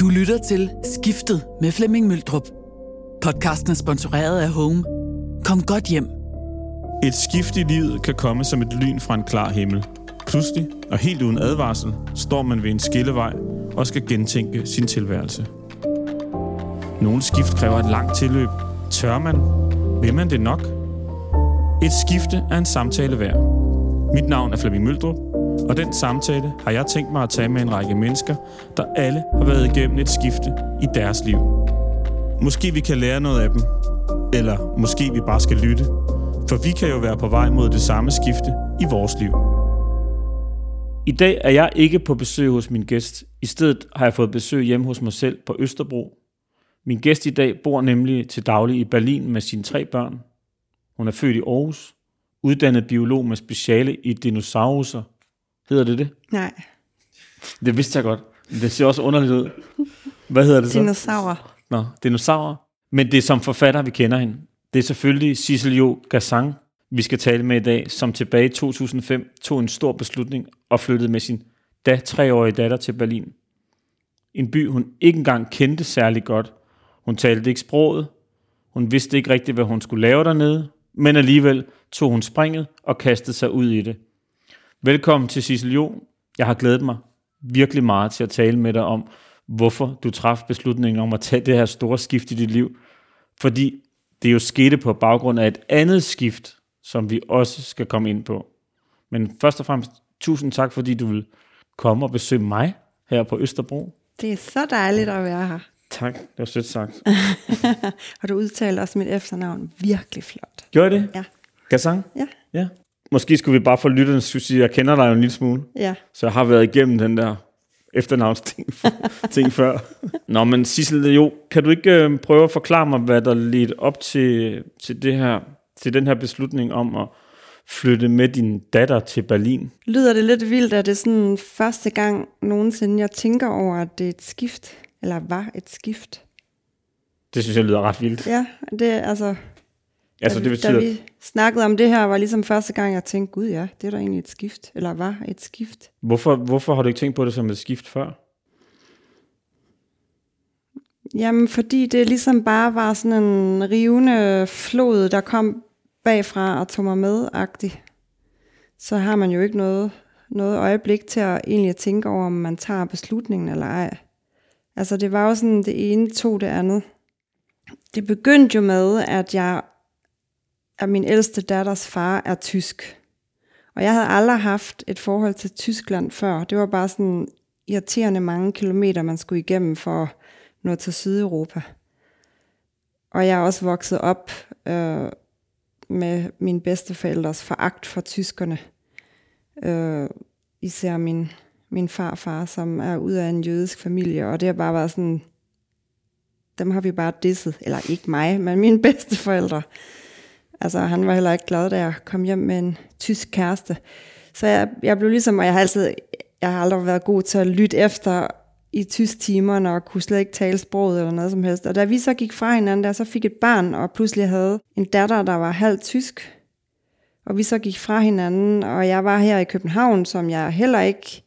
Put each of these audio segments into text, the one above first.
Du lytter til Skiftet med Flemming Møldrup. Podcasten er sponsoreret af Home. Kom godt hjem. Et skift i livet kan komme som et lyn fra en klar himmel. Pludselig og helt uden advarsel står man ved en skillevej og skal gentænke sin tilværelse. Nogle skift kræver et langt tilløb. Tør man? Vil man det nok? Et skifte er en samtale værd. Mit navn er Flemming Møldrup, og den samtale har jeg tænkt mig at tage med en række mennesker, der alle har været igennem et skifte i deres liv. Måske vi kan lære noget af dem, eller måske vi bare skal lytte, for vi kan jo være på vej mod det samme skifte i vores liv. I dag er jeg ikke på besøg hos min gæst. I stedet har jeg fået besøg hjemme hos mig selv på Østerbro. Min gæst i dag bor nemlig til daglig i Berlin med sine tre børn. Hun er født i Aarhus, uddannet biolog med speciale i dinosaurer Hedder det det? Nej, Det vidste jeg godt. Det ser også underligt ud. Hvad hedder det så? dinosaurer. Nå, dinosaurer. Men det er som forfatter, vi kender hende. Det er selvfølgelig Cecil Jo Gassang, vi skal tale med i dag, som tilbage i 2005 tog en stor beslutning og flyttede med sin da treårige datter til Berlin. En by, hun ikke engang kendte særlig godt. Hun talte ikke sproget. Hun vidste ikke rigtigt, hvad hun skulle lave dernede. Men alligevel tog hun springet og kastede sig ud i det. Velkommen til Cecil Jo. Jeg har glædet mig virkelig meget til at tale med dig om, hvorfor du traf beslutningen om at tage det her store skift i dit liv. Fordi det jo skete på baggrund af et andet skift, som vi også skal komme ind på. Men først og fremmest, tusind tak, fordi du vil komme og besøge mig her på Østerbro. Det er så dejligt at være her. Tak, det var sødt sagt. Og du udtaler også mit efternavn virkelig flot. Gjorde det? Ja. Gassang? Ja. Ja. Måske skulle vi bare for lytterne skulle sige, at jeg kender dig jo en lille smule. Ja. Så jeg har været igennem den der efternavnsting ting før. Nå, men Sissel, jo, kan du ikke øh, prøve at forklare mig, hvad der ledte op til, til, det her, til den her beslutning om at flytte med din datter til Berlin? Lyder det lidt vildt, at det er sådan første gang nogensinde, jeg tænker over, at det er et skift, eller var et skift. Det synes jeg lyder ret vildt. Ja, det er altså, Altså, da, det vi- betyder, da vi snakkede om det her, var ligesom første gang, jeg tænkte, gud ja, det er da egentlig et skift, eller var et skift. hvorfor, hvorfor har du ikke tænkt på det som et skift før? Jamen, fordi det ligesom bare var sådan en rivende flod, der kom bagfra og tog mig med -agtig. Så har man jo ikke noget, noget øjeblik til at egentlig tænke over, om man tager beslutningen eller ej. Altså, det var jo sådan, det ene tog det andet. Det begyndte jo med, at jeg, at min ældste datters far er tysk. Og jeg havde aldrig haft et forhold til Tyskland før. Det var bare sådan irriterende mange kilometer, man skulle igennem for at nå til Sydeuropa. Og jeg er også vokset op øh, med min bedsteforældres foragt for tyskerne. Øh, især min, min farfar, som er ud af en jødisk familie, og det har bare været sådan, dem har vi bare disset, eller ikke mig, men mine bedsteforældre. Altså, han var heller ikke glad, da jeg kom hjem med en tysk kæreste. Så jeg, jeg blev ligesom, og jeg har altid, jeg har aldrig været god til at lytte efter i tysk timerne, og kunne slet ikke tale sproget eller noget som helst. Og da vi så gik fra hinanden, der så fik et barn, og pludselig havde en datter, der var halvt tysk, og vi så gik fra hinanden, og jeg var her i København, som jeg heller ikke,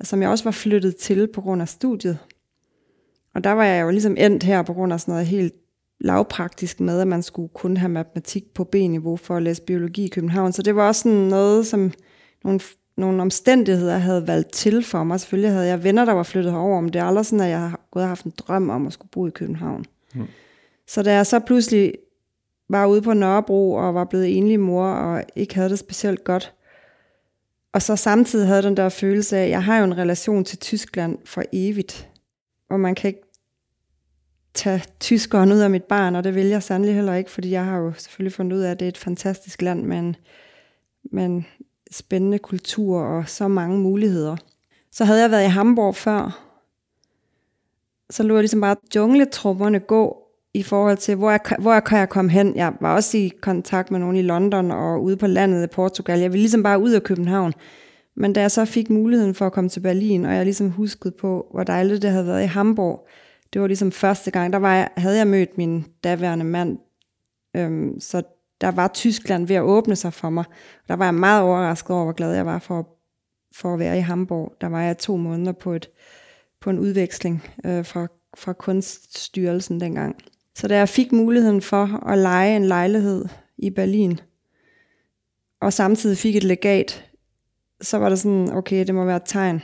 altså, som jeg også var flyttet til på grund af studiet. Og der var jeg jo ligesom endt her på grund af sådan noget helt lavpraktisk med, at man skulle kun have matematik på B-niveau for at læse biologi i København. Så det var også sådan noget, som nogle, nogle omstændigheder havde valgt til for mig. Selvfølgelig havde jeg venner, der var flyttet herover, men det er aldrig sådan, at jeg har gået og haft en drøm om at skulle bo i København. Mm. Så da jeg så pludselig var ude på Nørrebro og var blevet enlig mor og ikke havde det specielt godt, og så samtidig havde den der følelse af, at jeg har jo en relation til Tyskland for evigt, og man kan ikke tage tyskeren ud af mit barn, og det vil jeg sandelig heller ikke, fordi jeg har jo selvfølgelig fundet ud af, at det er et fantastisk land med en, med en spændende kultur og så mange muligheder. Så havde jeg været i Hamburg før, så lå jeg ligesom bare jungletrummerne gå i forhold til, hvor, jeg, hvor jeg kan jeg komme hen. Jeg var også i kontakt med nogen i London og ude på landet i Portugal. Jeg ville ligesom bare ud af København. Men da jeg så fik muligheden for at komme til Berlin, og jeg ligesom huskede på, hvor dejligt det havde været i Hamburg, det var ligesom første gang, der var jeg, havde jeg mødt min daværende mand, øhm, så der var Tyskland ved at åbne sig for mig. Der var jeg meget overrasket over, hvor glad jeg var for, for at være i Hamburg. Der var jeg to måneder på et på en udveksling øh, fra, fra kunststyrelsen dengang. Så da jeg fik muligheden for at lege en lejlighed i Berlin, og samtidig fik et legat, så var det sådan, okay, det må være et tegn.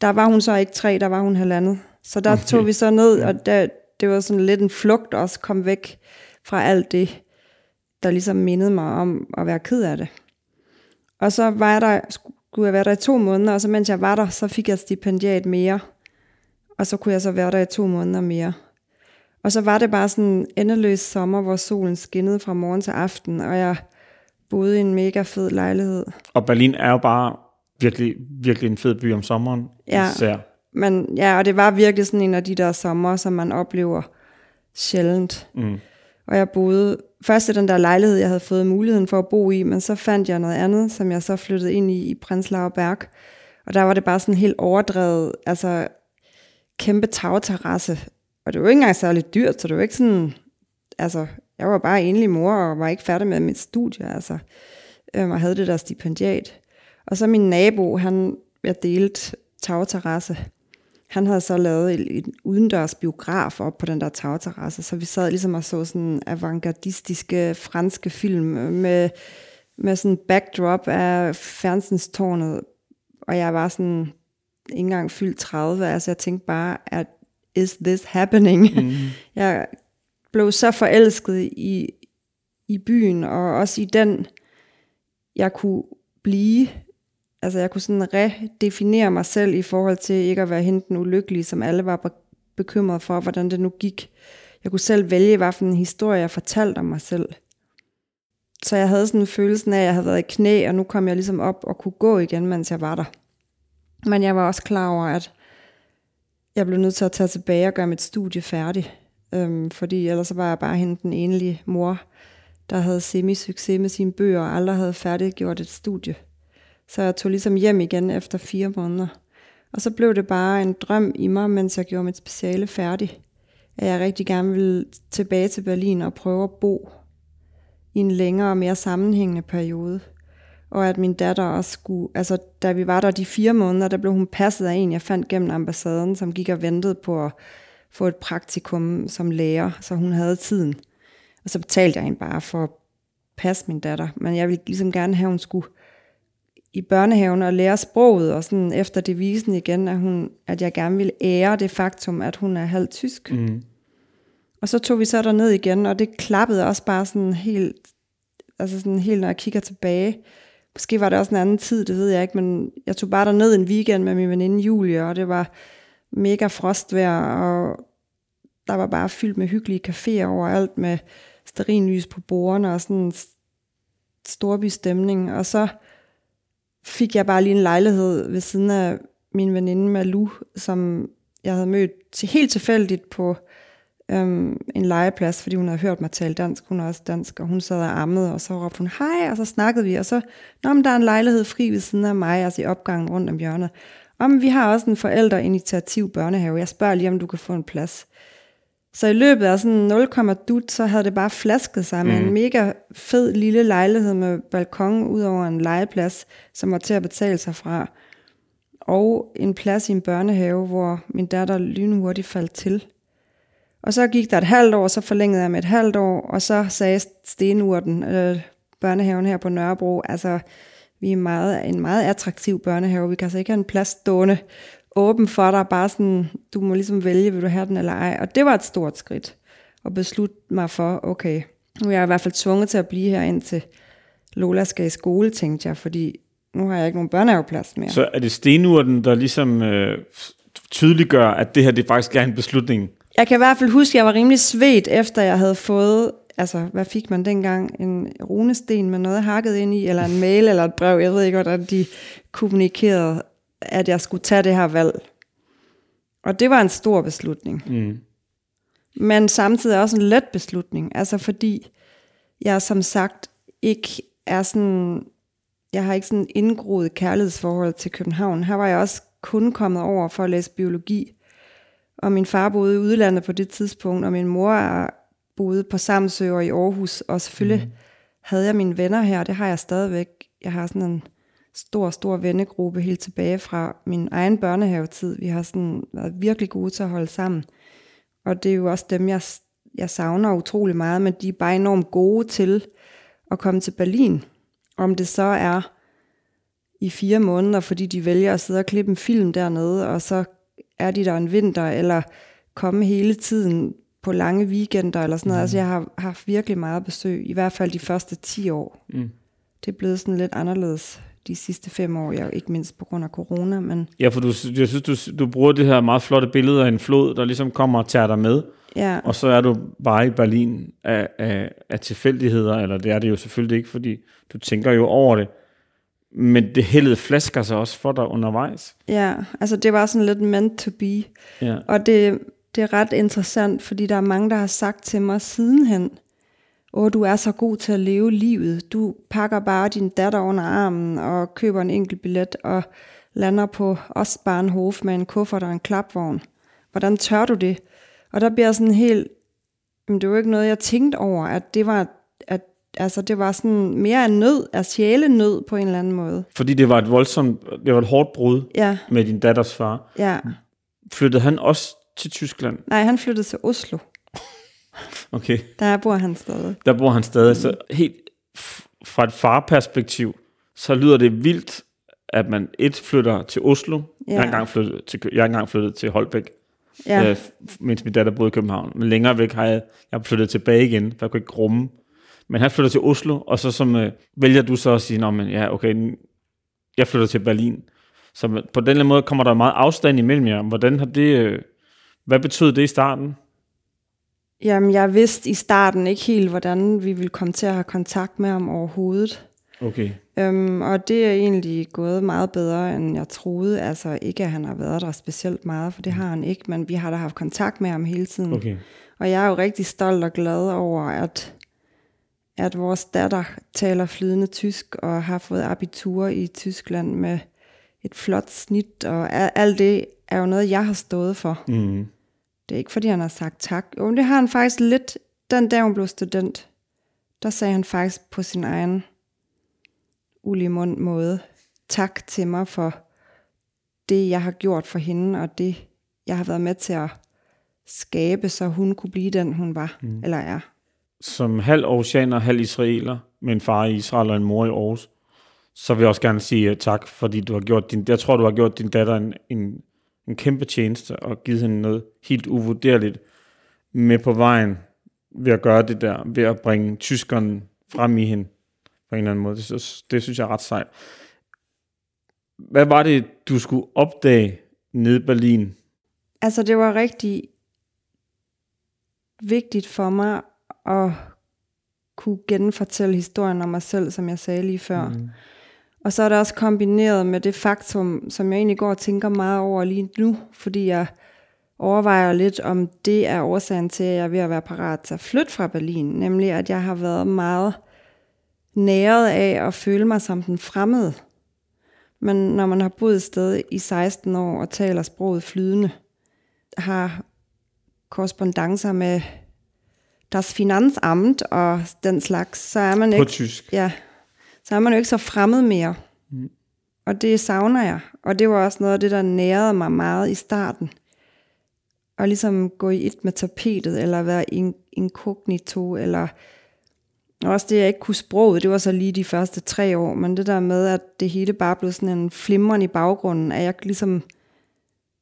Der var hun så ikke tre, der var hun halvandet. Så der okay. tog vi så ned, og der, det var sådan lidt en flugt også, kom væk fra alt det, der ligesom mindede mig om at være ked af det. Og så var jeg der, skulle jeg være der i to måneder, og så mens jeg var der, så fik jeg stipendiat mere. Og så kunne jeg så være der i to måneder mere. Og så var det bare sådan en endeløs sommer, hvor solen skinnede fra morgen til aften, og jeg boede i en mega fed lejlighed. Og Berlin er jo bare virkelig, virkelig en fed by om sommeren. Ja, især. Men, ja, og det var virkelig sådan en af de der sommer, som man oplever sjældent. Mm. Og jeg boede først i den der lejlighed, jeg havde fået muligheden for at bo i, men så fandt jeg noget andet, som jeg så flyttede ind i i Prenzlauer Berg. Og der var det bare sådan helt overdrevet, altså kæmpe tagterrasse. Og det var ikke engang særlig dyrt, så det var ikke sådan, altså jeg var bare enlig mor og var ikke færdig med mit studie, altså, øhm, og havde det der stipendiat. Og så min nabo, han, jeg delt tagterrasse. Han havde så lavet en udendørs biograf op på den der tagterrasse, så vi sad ligesom og så sådan avantgardistiske franske film med, med sådan backdrop af færdsenstårnet, og jeg var sådan ikke engang fyldt 30, altså jeg tænkte bare, at is this happening? Mm. jeg blev så forelsket i, i byen, og også i den, jeg kunne blive. Altså jeg kunne sådan redefinere mig selv i forhold til ikke at være hende den ulykkelige, som alle var bekymret for, hvordan det nu gik. Jeg kunne selv vælge, hvad for en historie jeg fortalte om mig selv. Så jeg havde sådan en følelse af, at jeg havde været i knæ, og nu kom jeg ligesom op og kunne gå igen, mens jeg var der. Men jeg var også klar over, at jeg blev nødt til at tage tilbage og gøre mit studie færdigt. Øhm, fordi ellers var jeg bare hende den enlige mor, der havde semi-succes med sine bøger, og aldrig havde færdiggjort et studie. Så jeg tog ligesom hjem igen efter fire måneder. Og så blev det bare en drøm i mig, mens jeg gjorde mit speciale færdig. At jeg rigtig gerne ville tilbage til Berlin og prøve at bo i en længere og mere sammenhængende periode. Og at min datter også skulle, altså da vi var der de fire måneder, der blev hun passet af en, jeg fandt gennem ambassaden, som gik og ventede på at få et praktikum som lærer, så hun havde tiden. Og så betalte jeg hende bare for at passe min datter. Men jeg ville ligesom gerne have, at hun skulle i børnehaven og lære sproget, og sådan efter devisen igen, at, hun, at jeg gerne ville ære det faktum, at hun er halvt tysk. Mm. Og så tog vi så der ned igen, og det klappede også bare sådan helt, altså sådan helt, når jeg kigger tilbage. Måske var det også en anden tid, det ved jeg ikke, men jeg tog bare der ned en weekend med min veninde Julie, og det var mega frostvejr, og der var bare fyldt med hyggelige caféer overalt, med sterinlys på bordene, og sådan en storby stemning. Og så fik jeg bare lige en lejlighed ved siden af min veninde Malu, som jeg havde mødt til helt tilfældigt på øhm, en legeplads, fordi hun havde hørt mig tale dansk. Hun er også dansk, og hun sad og ammede, og så råbte hun hej, og så snakkede vi, og så, Nå, men der er en lejlighed fri ved siden af mig, altså i opgangen rundt om hjørnet. Om vi har også en forældreinitiativ børnehave. Jeg spørger lige, om du kan få en plads. Så i løbet af sådan 0, dut, så havde det bare flasket sig med mm. en mega fed lille lejlighed med balkon ud over en legeplads, som var til at betale sig fra. Og en plads i en børnehave, hvor min datter lynhurtigt faldt til. Og så gik der et halvt år, så forlængede jeg med et halvt år, og så sagde Stenurten, øh, børnehaven her på Nørrebro, altså vi er meget, en meget attraktiv børnehave. Vi kan altså ikke have en plads stående åben for dig, bare sådan, du må ligesom vælge, vil du have den eller ej. Og det var et stort skridt at beslutte mig for, okay, nu er jeg i hvert fald tvunget til at blive her indtil Lola skal i skole, tænkte jeg, fordi nu har jeg ikke nogen børnehaveplads mere. Så er det stenurten, der ligesom øh, tydeliggør, at det her det faktisk er en beslutning? Jeg kan i hvert fald huske, at jeg var rimelig svedt, efter jeg havde fået altså, hvad fik man dengang? En runesten med noget hakket ind i, eller en mail, eller et brev. Jeg ved ikke, hvordan de kommunikerede, at jeg skulle tage det her valg. Og det var en stor beslutning. Mm. Men samtidig også en let beslutning. Altså fordi jeg som sagt ikke er sådan, jeg har ikke sådan indgroet kærlighedsforhold til København. Her var jeg også kun kommet over for at læse biologi. Og min far boede i udlandet på det tidspunkt, og min mor boede på Samsø og i Aarhus, og selvfølgelig mm. havde jeg mine venner her, det har jeg stadigvæk. Jeg har sådan en stor, stor vennegruppe helt tilbage fra min egen børnehavetid. Vi har sådan været virkelig gode til at holde sammen. Og det er jo også dem, jeg, jeg savner utrolig meget, men de er bare enormt gode til at komme til Berlin. Om det så er i fire måneder, fordi de vælger at sidde og klippe en film dernede, og så er de der en vinter, eller komme hele tiden på lange weekender, eller sådan noget. Mm. Altså, jeg har haft virkelig meget besøg, i hvert fald de første 10 år. Mm. Det er blevet sådan lidt anderledes de sidste fem år, jeg ikke mindst på grund af corona. Men Ja, for du, jeg synes, du, du bruger det her meget flotte billede af en flod, der ligesom kommer og tager dig med, ja, og så er du bare i Berlin af, af, af tilfældigheder, eller det er det jo selvfølgelig ikke, fordi du tænker jo over det, men det heldet flasker sig også for dig undervejs. ja, altså det var sådan lidt meant to be. Ja. Og det, det er ret interessant, fordi der er mange, der har sagt til mig sidenhen, åh, du er så god til at leve livet. Du pakker bare din datter under armen og køber en enkelt billet og lander på Ostbahnhof med en kuffert og en klapvogn. Hvordan tør du det? Og der bliver sådan helt, men det var ikke noget, jeg tænkte over, at det var, at, altså det var sådan mere en nød, af sjælenød på en eller anden måde. Fordi det var et voldsomt, det var et hårdt brud Ja, med din datters far. ja. Flyttede han også til Tyskland? Nej, han flyttede til Oslo. Okay. Der bor han stadig. Der bor han stadig. Så helt fra et farperspektiv, så lyder det vildt, at man et flytter til Oslo. Ja. Jeg, har engang flyttet til, jeg har engang flyttet til Holbæk, Ja. øh, mens min datter boede i København. Men længere væk har jeg, jeg flyttet tilbage igen, for jeg kunne ikke rumme. Men han flytter til Oslo, og så som, øh, vælger du så at sige, Nå, men, ja, okay, jeg flytter til Berlin. Så på den eller anden måde kommer der meget afstand imellem jer. Hvordan har det, øh, hvad betød det i starten? Jamen, jeg vidste i starten ikke helt, hvordan vi ville komme til at have kontakt med ham overhovedet. Okay. Øhm, og det er egentlig gået meget bedre, end jeg troede. Altså ikke, at han har været der specielt meget, for det har han ikke, men vi har da haft kontakt med ham hele tiden. Okay. Og jeg er jo rigtig stolt og glad over, at, at vores datter taler flydende tysk og har fået abitur i Tyskland med et flot snit, og alt det er jo noget, jeg har stået for. Mm. Det er ikke, fordi han har sagt tak. Jo, men det har han faktisk lidt. Den dag, hun blev student, der sagde han faktisk på sin egen ulimund måde tak til mig for det, jeg har gjort for hende, og det, jeg har været med til at skabe, så hun kunne blive den, hun var, mm. eller er. som halv oceaner, halv israeler, med en far i Israel og en mor i Aarhus, så vil jeg også gerne sige uh, tak, fordi du har gjort din, jeg tror, du har gjort din datter en, en, en kæmpe tjeneste, og givet hende noget helt uvurderligt med på vejen, ved at gøre det der, ved at bringe tyskeren frem i hende, på en eller anden måde. Det, synes- det synes jeg er ret sejt. Hvad var det, du skulle opdage nede i Berlin? Altså, det var rigtig vigtigt for mig at kunne genfortælle historien om mig selv, som jeg sagde lige før. Mm. Og så er det også kombineret med det faktum, som jeg egentlig går og tænker meget over lige nu, fordi jeg overvejer lidt, om det er årsagen til, at jeg er ved at være parat til at flytte fra Berlin. Nemlig, at jeg har været meget næret af at føle mig som den fremmede. Men når man har boet et sted i 16 år og taler sproget flydende, har korrespondencer med das Finanzamt og den slags, så er man På ikke tysk. ja, så er man jo ikke så fremmed mere. Mm. Og det savner jeg. Og det var også noget af det, der nærede mig meget i starten. At ligesom gå i et med tapetet, eller være in- inkognito, eller og også det, jeg ikke kunne sproget, det var så lige de første tre år, men det der med, at det hele bare blev sådan en flimren i baggrunden, at jeg ligesom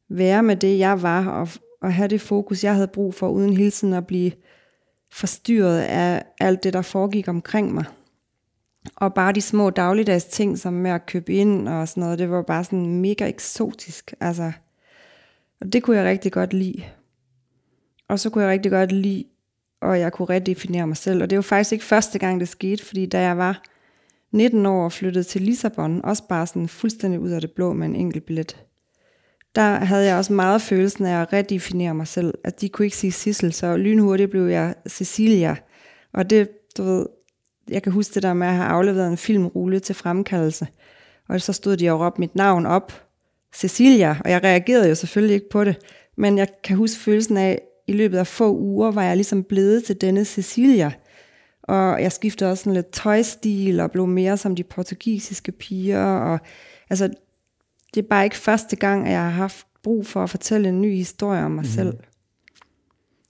være med det, jeg var, og, og have det fokus, jeg havde brug for, uden hele tiden at blive forstyrret af alt det, der foregik omkring mig. Og bare de små dagligdags ting, som med at købe ind og sådan noget, det var bare sådan mega eksotisk. Altså, og det kunne jeg rigtig godt lide. Og så kunne jeg rigtig godt lide, og jeg kunne redefinere mig selv. Og det var faktisk ikke første gang, det skete, fordi da jeg var 19 år og flyttede til Lissabon, også bare sådan fuldstændig ud af det blå med en enkelt billet, der havde jeg også meget følelsen af at redefinere mig selv. At de kunne ikke sige Sissel, så lynhurtigt blev jeg Cecilia. Og det, du ved, jeg kan huske det der med at have afleveret en filmrulle til fremkaldelse. Og så stod de og råbte mit navn op, Cecilia, og jeg reagerede jo selvfølgelig ikke på det. Men jeg kan huske følelsen af, i løbet af få uger var jeg ligesom blevet til denne Cecilia. Og jeg skiftede også sådan lidt tøjstil og blev mere som de portugisiske piger. Og, altså, det er bare ikke første gang, at jeg har haft brug for at fortælle en ny historie om mig mm. selv.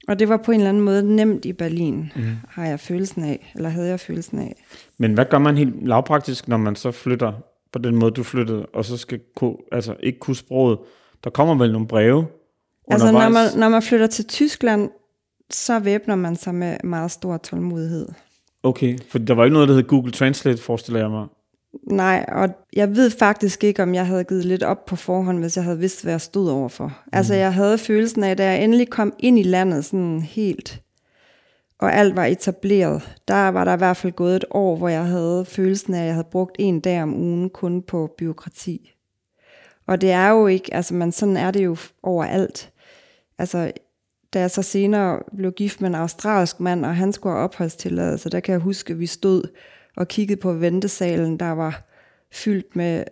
Og det var på en eller anden måde nemt i Berlin, mm. har jeg følelsen af, eller havde jeg følelsen af. Men hvad gør man helt lavpraktisk, når man så flytter på den måde, du flyttede, og så skal ku, altså ikke kunne sproget? Der kommer vel nogle breve Altså når man, når man flytter til Tyskland, så væbner man sig med meget stor tålmodighed. Okay, for der var ikke noget, der hed Google Translate, forestiller jeg mig. Nej, og jeg ved faktisk ikke, om jeg havde givet lidt op på forhånd, hvis jeg havde vidst, hvad jeg stod overfor. Mm. Altså jeg havde følelsen af, da jeg endelig kom ind i landet sådan helt, og alt var etableret, der var der i hvert fald gået et år, hvor jeg havde følelsen af, at jeg havde brugt en dag om ugen kun på byråkrati. Og det er jo ikke, altså man, sådan er det jo overalt. Altså, da jeg så senere blev gift med en australsk mand, og han skulle have opholdstilladelse, der kan jeg huske, at vi stod og kiggede på ventesalen, der var fyldt med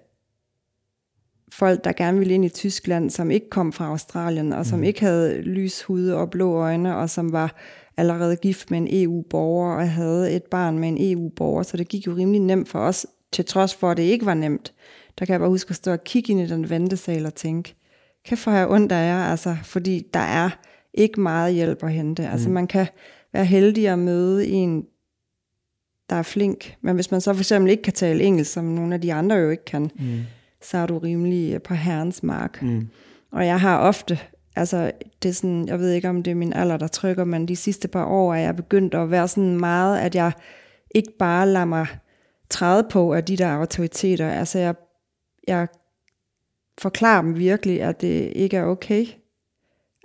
folk, der gerne ville ind i Tyskland, som ikke kom fra Australien, og som mm. ikke havde lys hud og blå øjne, og som var allerede gift med en EU-borger, og havde et barn med en EU-borger, så det gik jo rimelig nemt for os, til trods for, at det ikke var nemt. Der kan jeg bare huske at stå og kigge ind i den ventesal og tænke, kan få jeg ondt af jer, altså, fordi der er ikke meget hjælp at hente. Altså man kan være heldig at møde en, der er flink, men hvis man så for eksempel ikke kan tale engelsk, som nogle af de andre jo ikke kan, mm. så er du rimelig på herrens mark. Mm. Og jeg har ofte, altså det er sådan, jeg ved ikke om det er min alder, der trykker, men de sidste par år er jeg begyndt at være sådan meget, at jeg ikke bare lader mig træde på af de der autoriteter. Altså jeg, jeg forklarer dem virkelig, at det ikke er okay.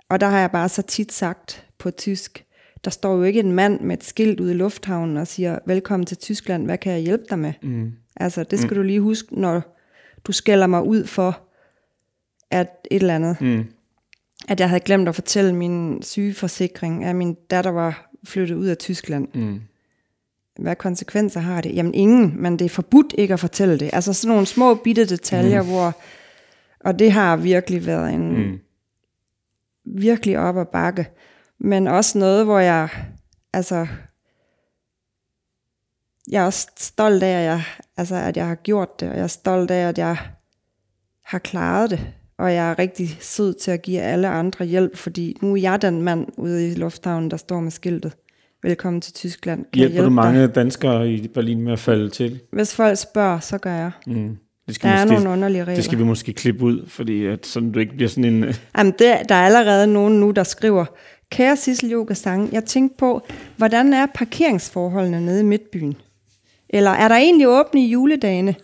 Og der har jeg bare så tit sagt på tysk, der står jo ikke en mand med et skilt ude i lufthavnen og siger, velkommen til Tyskland, hvad kan jeg hjælpe dig med? Mm. Altså, det skal mm. du lige huske, når du skælder mig ud for, at et eller andet, mm. at jeg havde glemt at fortælle min sygeforsikring, at min datter var flyttet ud af Tyskland. Mm. Hvad konsekvenser har det? Jamen ingen, men det er forbudt ikke at fortælle det. Altså sådan nogle små bitte detaljer, mm. hvor, og det har virkelig været en, mm. virkelig op ad bakke. Men også noget, hvor jeg, altså, jeg er også stolt af, at jeg, altså, at jeg har gjort det, og jeg er stolt af, at jeg har klaret det, og jeg er rigtig sød til at give alle andre hjælp, fordi nu er jeg den mand ude i lufthavnen, der står med skiltet. Velkommen til Tyskland. Kan jeg Hjælper du mange dig? danskere i Berlin med at falde til? Hvis folk spørger, så gør jeg. Mm. Det skal, Der er måske, nogle underlige regler. det skal vi måske klippe ud, fordi at sådan, du ikke bliver sådan en... Jamen, det, der er allerede nogen nu, der skriver, Kære Sissel Yoga Sang, jeg tænkte på, hvordan er parkeringsforholdene nede i Midtbyen? Eller er der egentlig åbne i juledagene?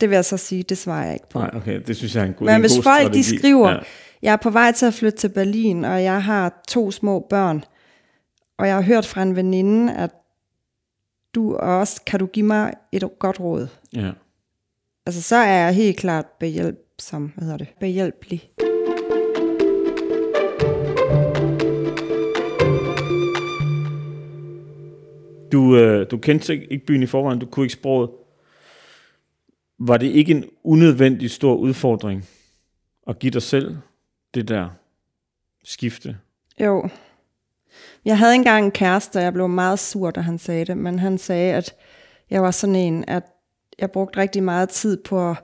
Det vil jeg så sige, det svarer jeg ikke på. Nej, okay, det synes jeg er en god, Men en hvis god folk strategi. de skriver, Ja. jeg er på vej til at flytte til Berlin, og jeg har to små børn, og jeg har hørt fra en veninde, at du også, kan du give mig et godt råd? Ja. Altså, så er jeg helt klart behjælpsom, hvad hedder det? Behjælpelig. Du, øh, du kendte ikke byen i forvejen, du kunne ikke sproget. Var det ikke en unødvendig stor udfordring at give dig selv det der skifte? Jo. Jeg havde engang en kæreste, og jeg blev meget sur, da han sagde det, men han sagde, at jeg var sådan en, at jeg brugte rigtig meget tid på at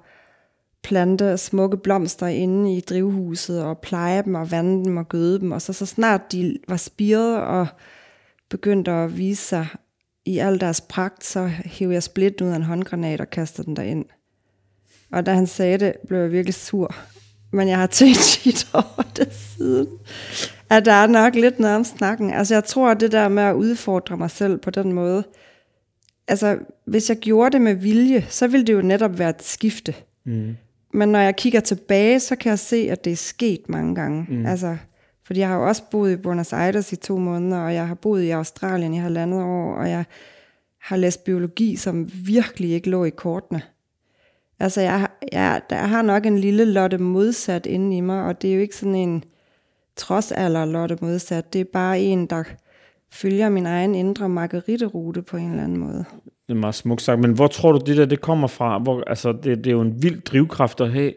plante smukke blomster inde i drivhuset, og pleje dem, og vande dem, og gøde dem, og så, så snart de var spiret og begyndte at vise sig i al deres pragt, så hævde jeg splitten ud af en håndgranat og kastede den derind. Og da han sagde det, blev jeg virkelig sur. Men jeg har tænkt tit over det siden. At der er nok lidt noget om snakken. Altså jeg tror, at det der med at udfordre mig selv på den måde, altså hvis jeg gjorde det med vilje, så ville det jo netop være et skifte. Mm. Men når jeg kigger tilbage, så kan jeg se, at det er sket mange gange. Mm. Altså, fordi jeg har jo også boet i Buenos Aires i to måneder, og jeg har boet i Australien i halvandet år, og jeg har læst biologi, som virkelig ikke lå i kortene. Altså, jeg, jeg, der har nok en lille Lotte modsat inde i mig, og det er jo ikke sådan en trodsalder Lotte modsat. Det er bare en, der følger min egen indre margariterute på en eller anden måde. Det er meget smukt sagt, men hvor tror du, det der det kommer fra? Hvor, altså, det, det er jo en vild drivkraft at have.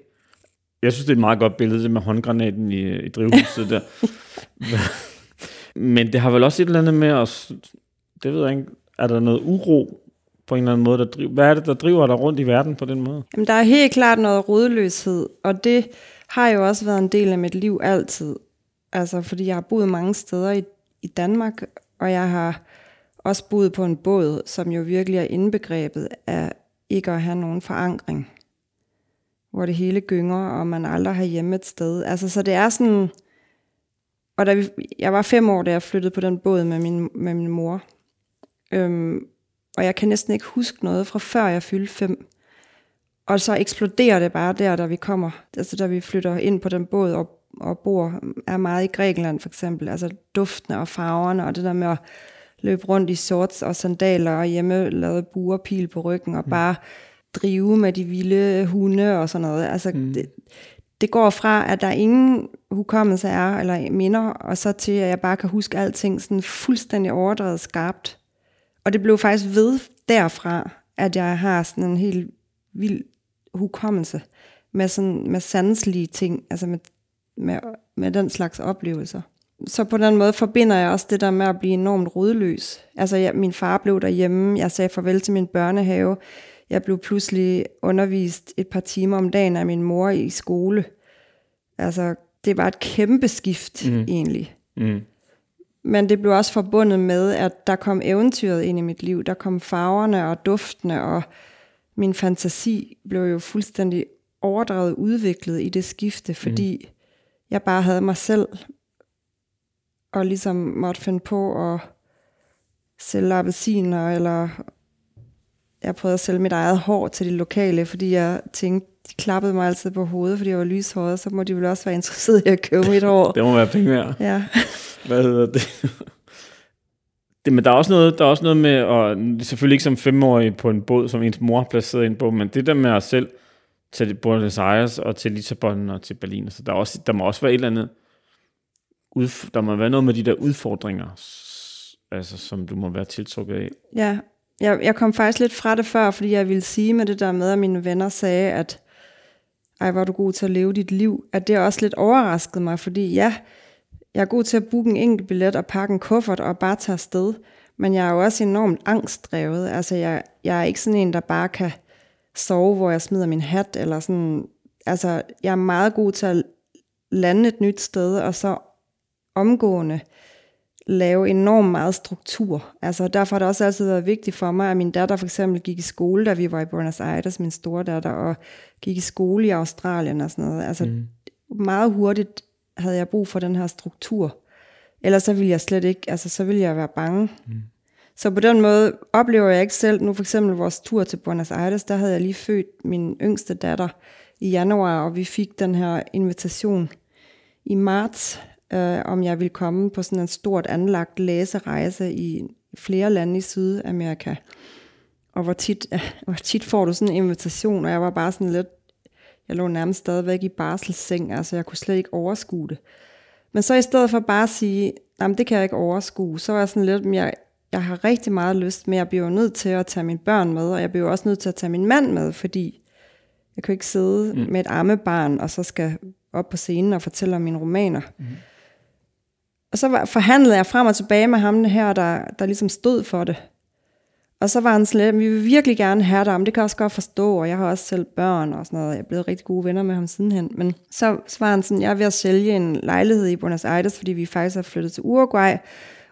Jeg synes, det er et meget godt billede, det med håndgranaten i, i drivhuset der. men det har vel også et eller andet med os, det ved jeg ikke, er der noget uro på en eller anden måde? Der driver, hvad er det, der driver dig rundt i verden på den måde? Jamen, der er helt klart noget rodløshed, og det har jo også været en del af mit liv altid. Altså, fordi jeg har boet mange steder i, i Danmark, og jeg har også boet på en båd, som jo virkelig er indbegrebet af ikke at have nogen forankring. Hvor det hele gynger, og man aldrig har hjemme et sted. Altså, så det er sådan... Og da vi, jeg var fem år, da jeg flyttede på den båd med min, med min mor. Øhm, og jeg kan næsten ikke huske noget fra før jeg fyldte fem. Og så eksploderer det bare der, da vi kommer, altså da vi flytter ind på den båd og, og bor, er meget i Grækenland for eksempel, altså duftene og farverne og det der med at løbe rundt i shorts og sandaler og hjemme lave buerpil på ryggen og mm. Drive med de vilde hunde og sådan noget. Altså mm. det, det går fra, at der ingen hukommelse er, eller minder, og så til, at jeg bare kan huske alting sådan fuldstændig overdrevet skarpt. Og det blev faktisk ved derfra, at jeg har sådan en helt vild hukommelse med, sådan, med sanselige ting, altså med, med, med den slags oplevelser. Så på den måde forbinder jeg også det der med at blive enormt rodløs. Altså jeg, min far blev derhjemme, jeg sagde farvel til min børnehave, jeg blev pludselig undervist et par timer om dagen af min mor i skole. Altså det var et kæmpe skift mm. egentlig. Mm. Men det blev også forbundet med, at der kom eventyret ind i mit liv. Der kom farverne og duftene, og min fantasi blev jo fuldstændig overdrevet udviklet i det skifte, fordi mm. jeg bare havde mig selv, og ligesom måtte finde på at sælge appelsiner, eller jeg prøvede at sælge mit eget hår til de lokale, fordi jeg tænkte, de klappede mig altid på hovedet, fordi jeg var lyshåret, så må de vel også være interesseret i at købe mit hår. det må være penge værd. Ja. Hvad hedder det? det? Men der er også noget, der er også noget med, og selvfølgelig ikke som femårig på en båd, som ens mor placeret ind på, men det der med at selv til Buenos Aires og til Lissabon og til Berlin, så der, er også, der må også være et eller andet, der må være noget med de der udfordringer, altså, som du må være tiltrukket af. Ja, jeg, jeg kom faktisk lidt fra det før, fordi jeg ville sige med det der med, at mine venner sagde, at ej, var du god til at leve dit liv, at det også lidt overraskede mig, fordi ja, jeg er god til at booke en enkelt billet og pakke en kuffert og bare tage afsted, men jeg er jo også enormt angstdrevet. Altså, jeg, jeg er ikke sådan en, der bare kan sove, hvor jeg smider min hat, eller sådan, altså, jeg er meget god til at lande et nyt sted, og så omgående lave enormt meget struktur. Altså derfor har det også altid været vigtigt for mig, at min datter for eksempel gik i skole, da vi var i Buenos Aires, min store datter, og gik i skole i Australien og sådan noget. Altså mm. meget hurtigt havde jeg brug for den her struktur. Ellers så ville jeg slet ikke, altså så ville jeg være bange. Mm. Så på den måde oplever jeg ikke selv, nu for eksempel vores tur til Buenos Aires, der havde jeg lige født min yngste datter i januar, og vi fik den her invitation i marts øh, om jeg ville komme på sådan en stort anlagt læserejse i flere lande i Sydamerika. Og hvor tit, hvor tit får du sådan en invitation, og jeg var bare sådan lidt, jeg lå nærmest stadigvæk i barselsseng, altså jeg kunne slet ikke overskue det. Men så i stedet for bare at sige, jamen det kan jeg ikke overskue, så var jeg sådan lidt, jeg, jeg har rigtig meget lyst, men jeg bliver nødt til at tage mine børn med, og jeg bliver også nødt til at tage min mand med, fordi jeg kan ikke sidde mm. med et ammebarn, og så skal op på scenen og fortælle om mine romaner. Mm. Og så forhandlede jeg frem og tilbage med ham her, der, der ligesom stod for det. Og så var han lidt, vi vil virkelig gerne have dig, men det kan jeg også godt forstå, og jeg har også selv børn og sådan noget. Jeg er blevet rigtig gode venner med ham sidenhen. Men så, så var han sådan, jeg er ved at sælge en lejlighed i Buenos Aires, fordi vi faktisk er flyttet til Uruguay,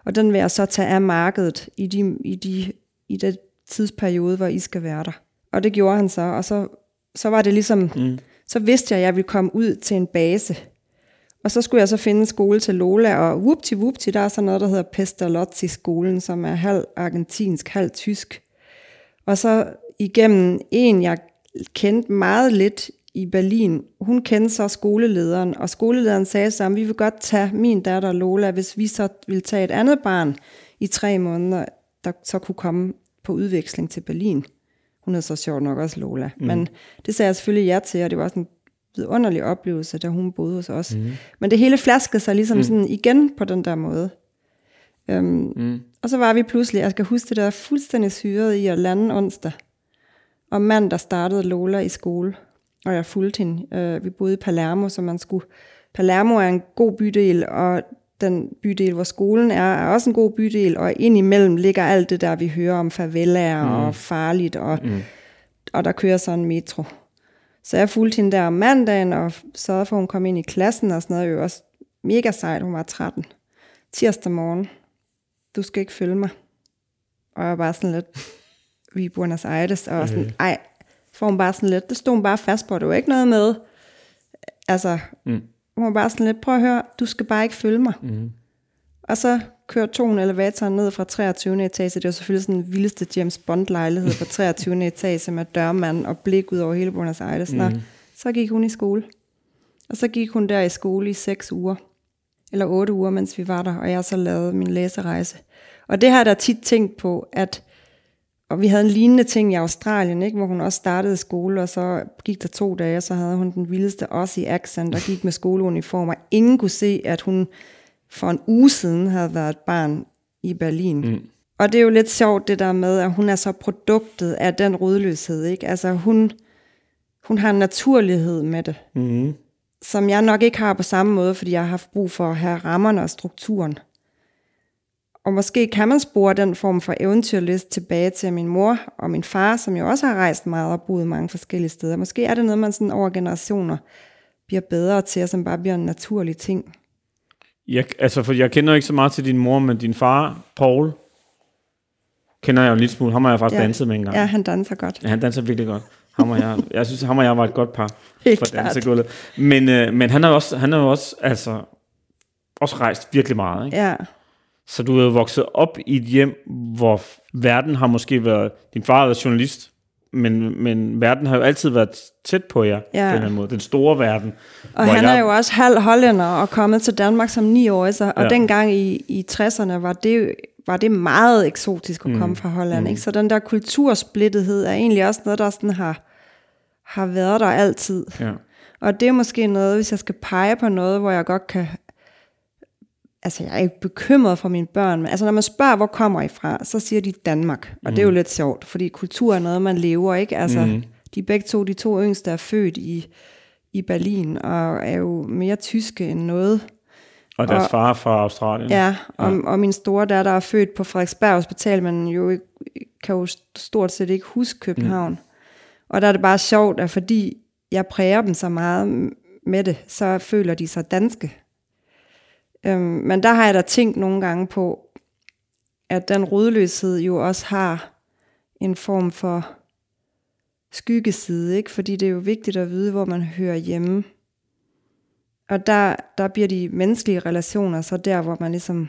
og den vil jeg så tage af markedet i, de, i, de, i den tidsperiode, hvor I skal være der. Og det gjorde han så, og så, så var det ligesom, mm. så vidste jeg, at jeg ville komme ud til en base, og så skulle jeg så finde en skole til Lola, og whoopty whoopty, der er så noget, der hedder Pestalozzi-skolen, som er halv argentinsk, halv tysk. Og så igennem en, jeg kendte meget lidt i Berlin, hun kendte så skolelederen, og skolelederen sagde så, vi vil godt tage min datter Lola, hvis vi så vil tage et andet barn i tre måneder, der så kunne komme på udveksling til Berlin. Hun er så sjovt nok også Lola. Mm. Men det sagde jeg selvfølgelig ja til, og det var sådan vidunderlig oplevelse, da hun boede hos os. Mm. Men det hele flaskede sig ligesom mm. sådan igen på den der måde. Um, mm. Og så var vi pludselig, jeg skal huske det der, fuldstændig syret i at lande onsdag. Og mandag startede Lola i skole, og jeg fulgte hende. Uh, vi boede i Palermo, så man skulle... Palermo er en god bydel, og den bydel, hvor skolen er, er også en god bydel, og indimellem ligger alt det der, vi hører om favelaer mm. og farligt, og, mm. og der kører sådan en metro. Så jeg fulgte hende der om mandagen, og sørgede for, at hun kom ind i klassen, og sådan noget, jo også mega sejt, hun var 13. Tirsdag morgen, du skal ikke følge mig. Og jeg var bare sådan lidt, vi er Buenos Aires, og sådan, ej, får hun bare sådan lidt, det stod hun bare fast på, det var ikke noget med, altså, mm. hun var bare sådan lidt, prøv at høre, du skal bare ikke følge mig. Mm. Og så kørte togen elevatoren ned fra 23. etage, det var selvfølgelig sådan den vildeste James Bond-lejlighed på 23. etage med dørmand og blik ud over hele Buenos Aires. Mm. så gik hun i skole. Og så gik hun der i skole i seks uger, eller otte uger, mens vi var der, og jeg så lavede min læserejse. Og det har der tit tænkt på, at og vi havde en lignende ting i Australien, ikke, hvor hun også startede skole, og så gik der to dage, og så havde hun den vildeste Aussie accent, og gik med skoleuniform, og ingen kunne se, at hun for en uge siden havde været et barn i Berlin. Mm. Og det er jo lidt sjovt det der med, at hun er så produktet af den rodløshed. Ikke? Altså hun, hun har en naturlighed med det, mm. som jeg nok ikke har på samme måde, fordi jeg har haft brug for at have rammerne og strukturen. Og måske kan man spore den form for eventyrlist tilbage til min mor og min far, som jo også har rejst meget og boet mange forskellige steder. Måske er det noget, man sådan over generationer bliver bedre til, og som bare bliver en naturlig ting. Jeg, altså, for jeg kender ikke så meget til din mor, men din far, Paul, kender jeg jo lidt smule. Ham har jeg faktisk ja. danset med en gang. Ja, han danser godt. Ja, han danser virkelig godt. Ham og jeg, jeg synes, ham og jeg var et godt par Helt for dansegulvet. Men, øh, men han har også, han har også, altså, også rejst virkelig meget. Ikke? Ja. Så du er vokset op i et hjem, hvor verden har måske været... Din far har været journalist, men, men verden har jo altid været tæt på jer, ja. på den måde. Den store verden. Og han jeg... er jo også halv hollænder og kommet til Danmark som ni år, så, og ja. dengang i, i 60'erne var det, var det meget eksotisk at komme mm. fra Holland. Mm. Ikke? Så den der kultursplittethed er egentlig også noget, der sådan har, har været der altid. Ja. Og det er måske noget, hvis jeg skal pege på noget, hvor jeg godt kan altså jeg er ikke bekymret for mine børn, men altså når man spørger, hvor kommer I fra, så siger de Danmark. Og mm. det er jo lidt sjovt, fordi kultur er noget, man lever, ikke? Altså, mm. de begge to, de to yngste er født i, i Berlin, og er jo mere tyske end noget. Og deres og, far fra Australien. Ja, og, ja. og min store datter er født på Frederiksberg Hospital, men jo kan jo stort set ikke huske København. Mm. Og der er det bare sjovt, at fordi jeg præger dem så meget med det, så føler de sig danske. Øhm, men der har jeg da tænkt nogle gange på, at den rodløshed jo også har en form for skyggeside, ikke? fordi det er jo vigtigt at vide, hvor man hører hjemme. Og der, der bliver de menneskelige relationer så der, hvor man ligesom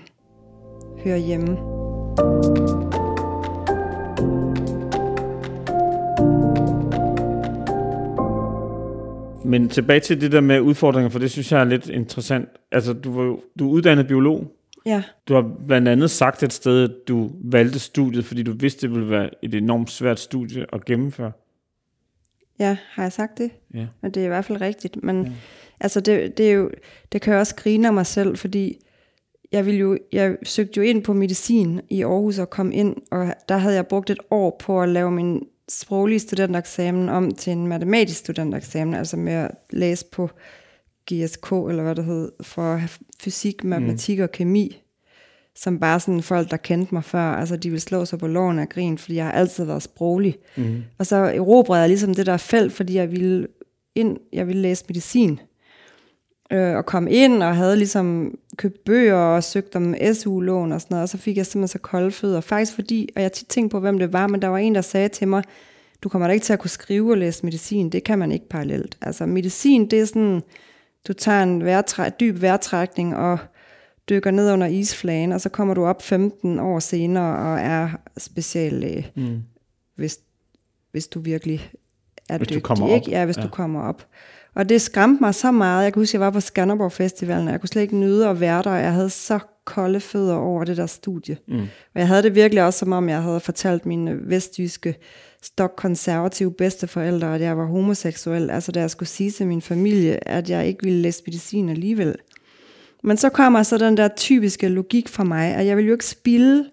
hører hjemme. Men tilbage til det der med udfordringer, for det synes jeg er lidt interessant. Altså, du, var du er uddannet biolog. Ja. Du har blandt andet sagt et sted, at du valgte studiet, fordi du vidste, det ville være et enormt svært studie at gennemføre. Ja, har jeg sagt det? Ja. Men det er i hvert fald rigtigt. Men ja. altså, det, det, er jo, det kan jeg også grine af mig selv, fordi jeg, ville jo, jeg søgte jo ind på medicin i Aarhus og kom ind, og der havde jeg brugt et år på at lave min sproglige studentereksamen om til en matematisk studentereksamen, altså med at læse på GSK, eller hvad det hed, for fysik, matematik mm. og kemi, som bare sådan folk, der kendte mig før, altså de ville slå sig på loven af grin, fordi jeg har altid været sproglig. Mm. Og så erobrede jeg ligesom det der felt, fordi jeg ville ind, jeg ville læse medicin øh, og kom ind og havde ligesom købt bøger og søgt om SU-lån og sådan noget, og så fik jeg simpelthen så kolde fødder. Faktisk fordi, og jeg tit tænkte på, hvem det var, men der var en, der sagde til mig, du kommer da ikke til at kunne skrive og læse medicin, det kan man ikke parallelt. Altså medicin, det er sådan, du tager en vejrtræ, dyb vejrtrækning og dykker ned under isflagen, og så kommer du op 15 år senere og er speciallæge, mm. hvis, hvis du virkelig er hvis dygtig. Du kommer ikke? Op. Ja, hvis ja. du kommer op. Og det skræmte mig så meget. Jeg kan huske, jeg var på Skanderborg Festivalen, og jeg kunne slet ikke nyde at være der, og jeg havde så kolde fødder over det der studie. Mm. Og jeg havde det virkelig også, som om jeg havde fortalt mine vestjyske stokkonservative bedsteforældre, at jeg var homoseksuel. Altså da jeg skulle sige til min familie, at jeg ikke ville læse medicin alligevel. Men så kommer så den der typiske logik for mig, at jeg ville jo ikke spille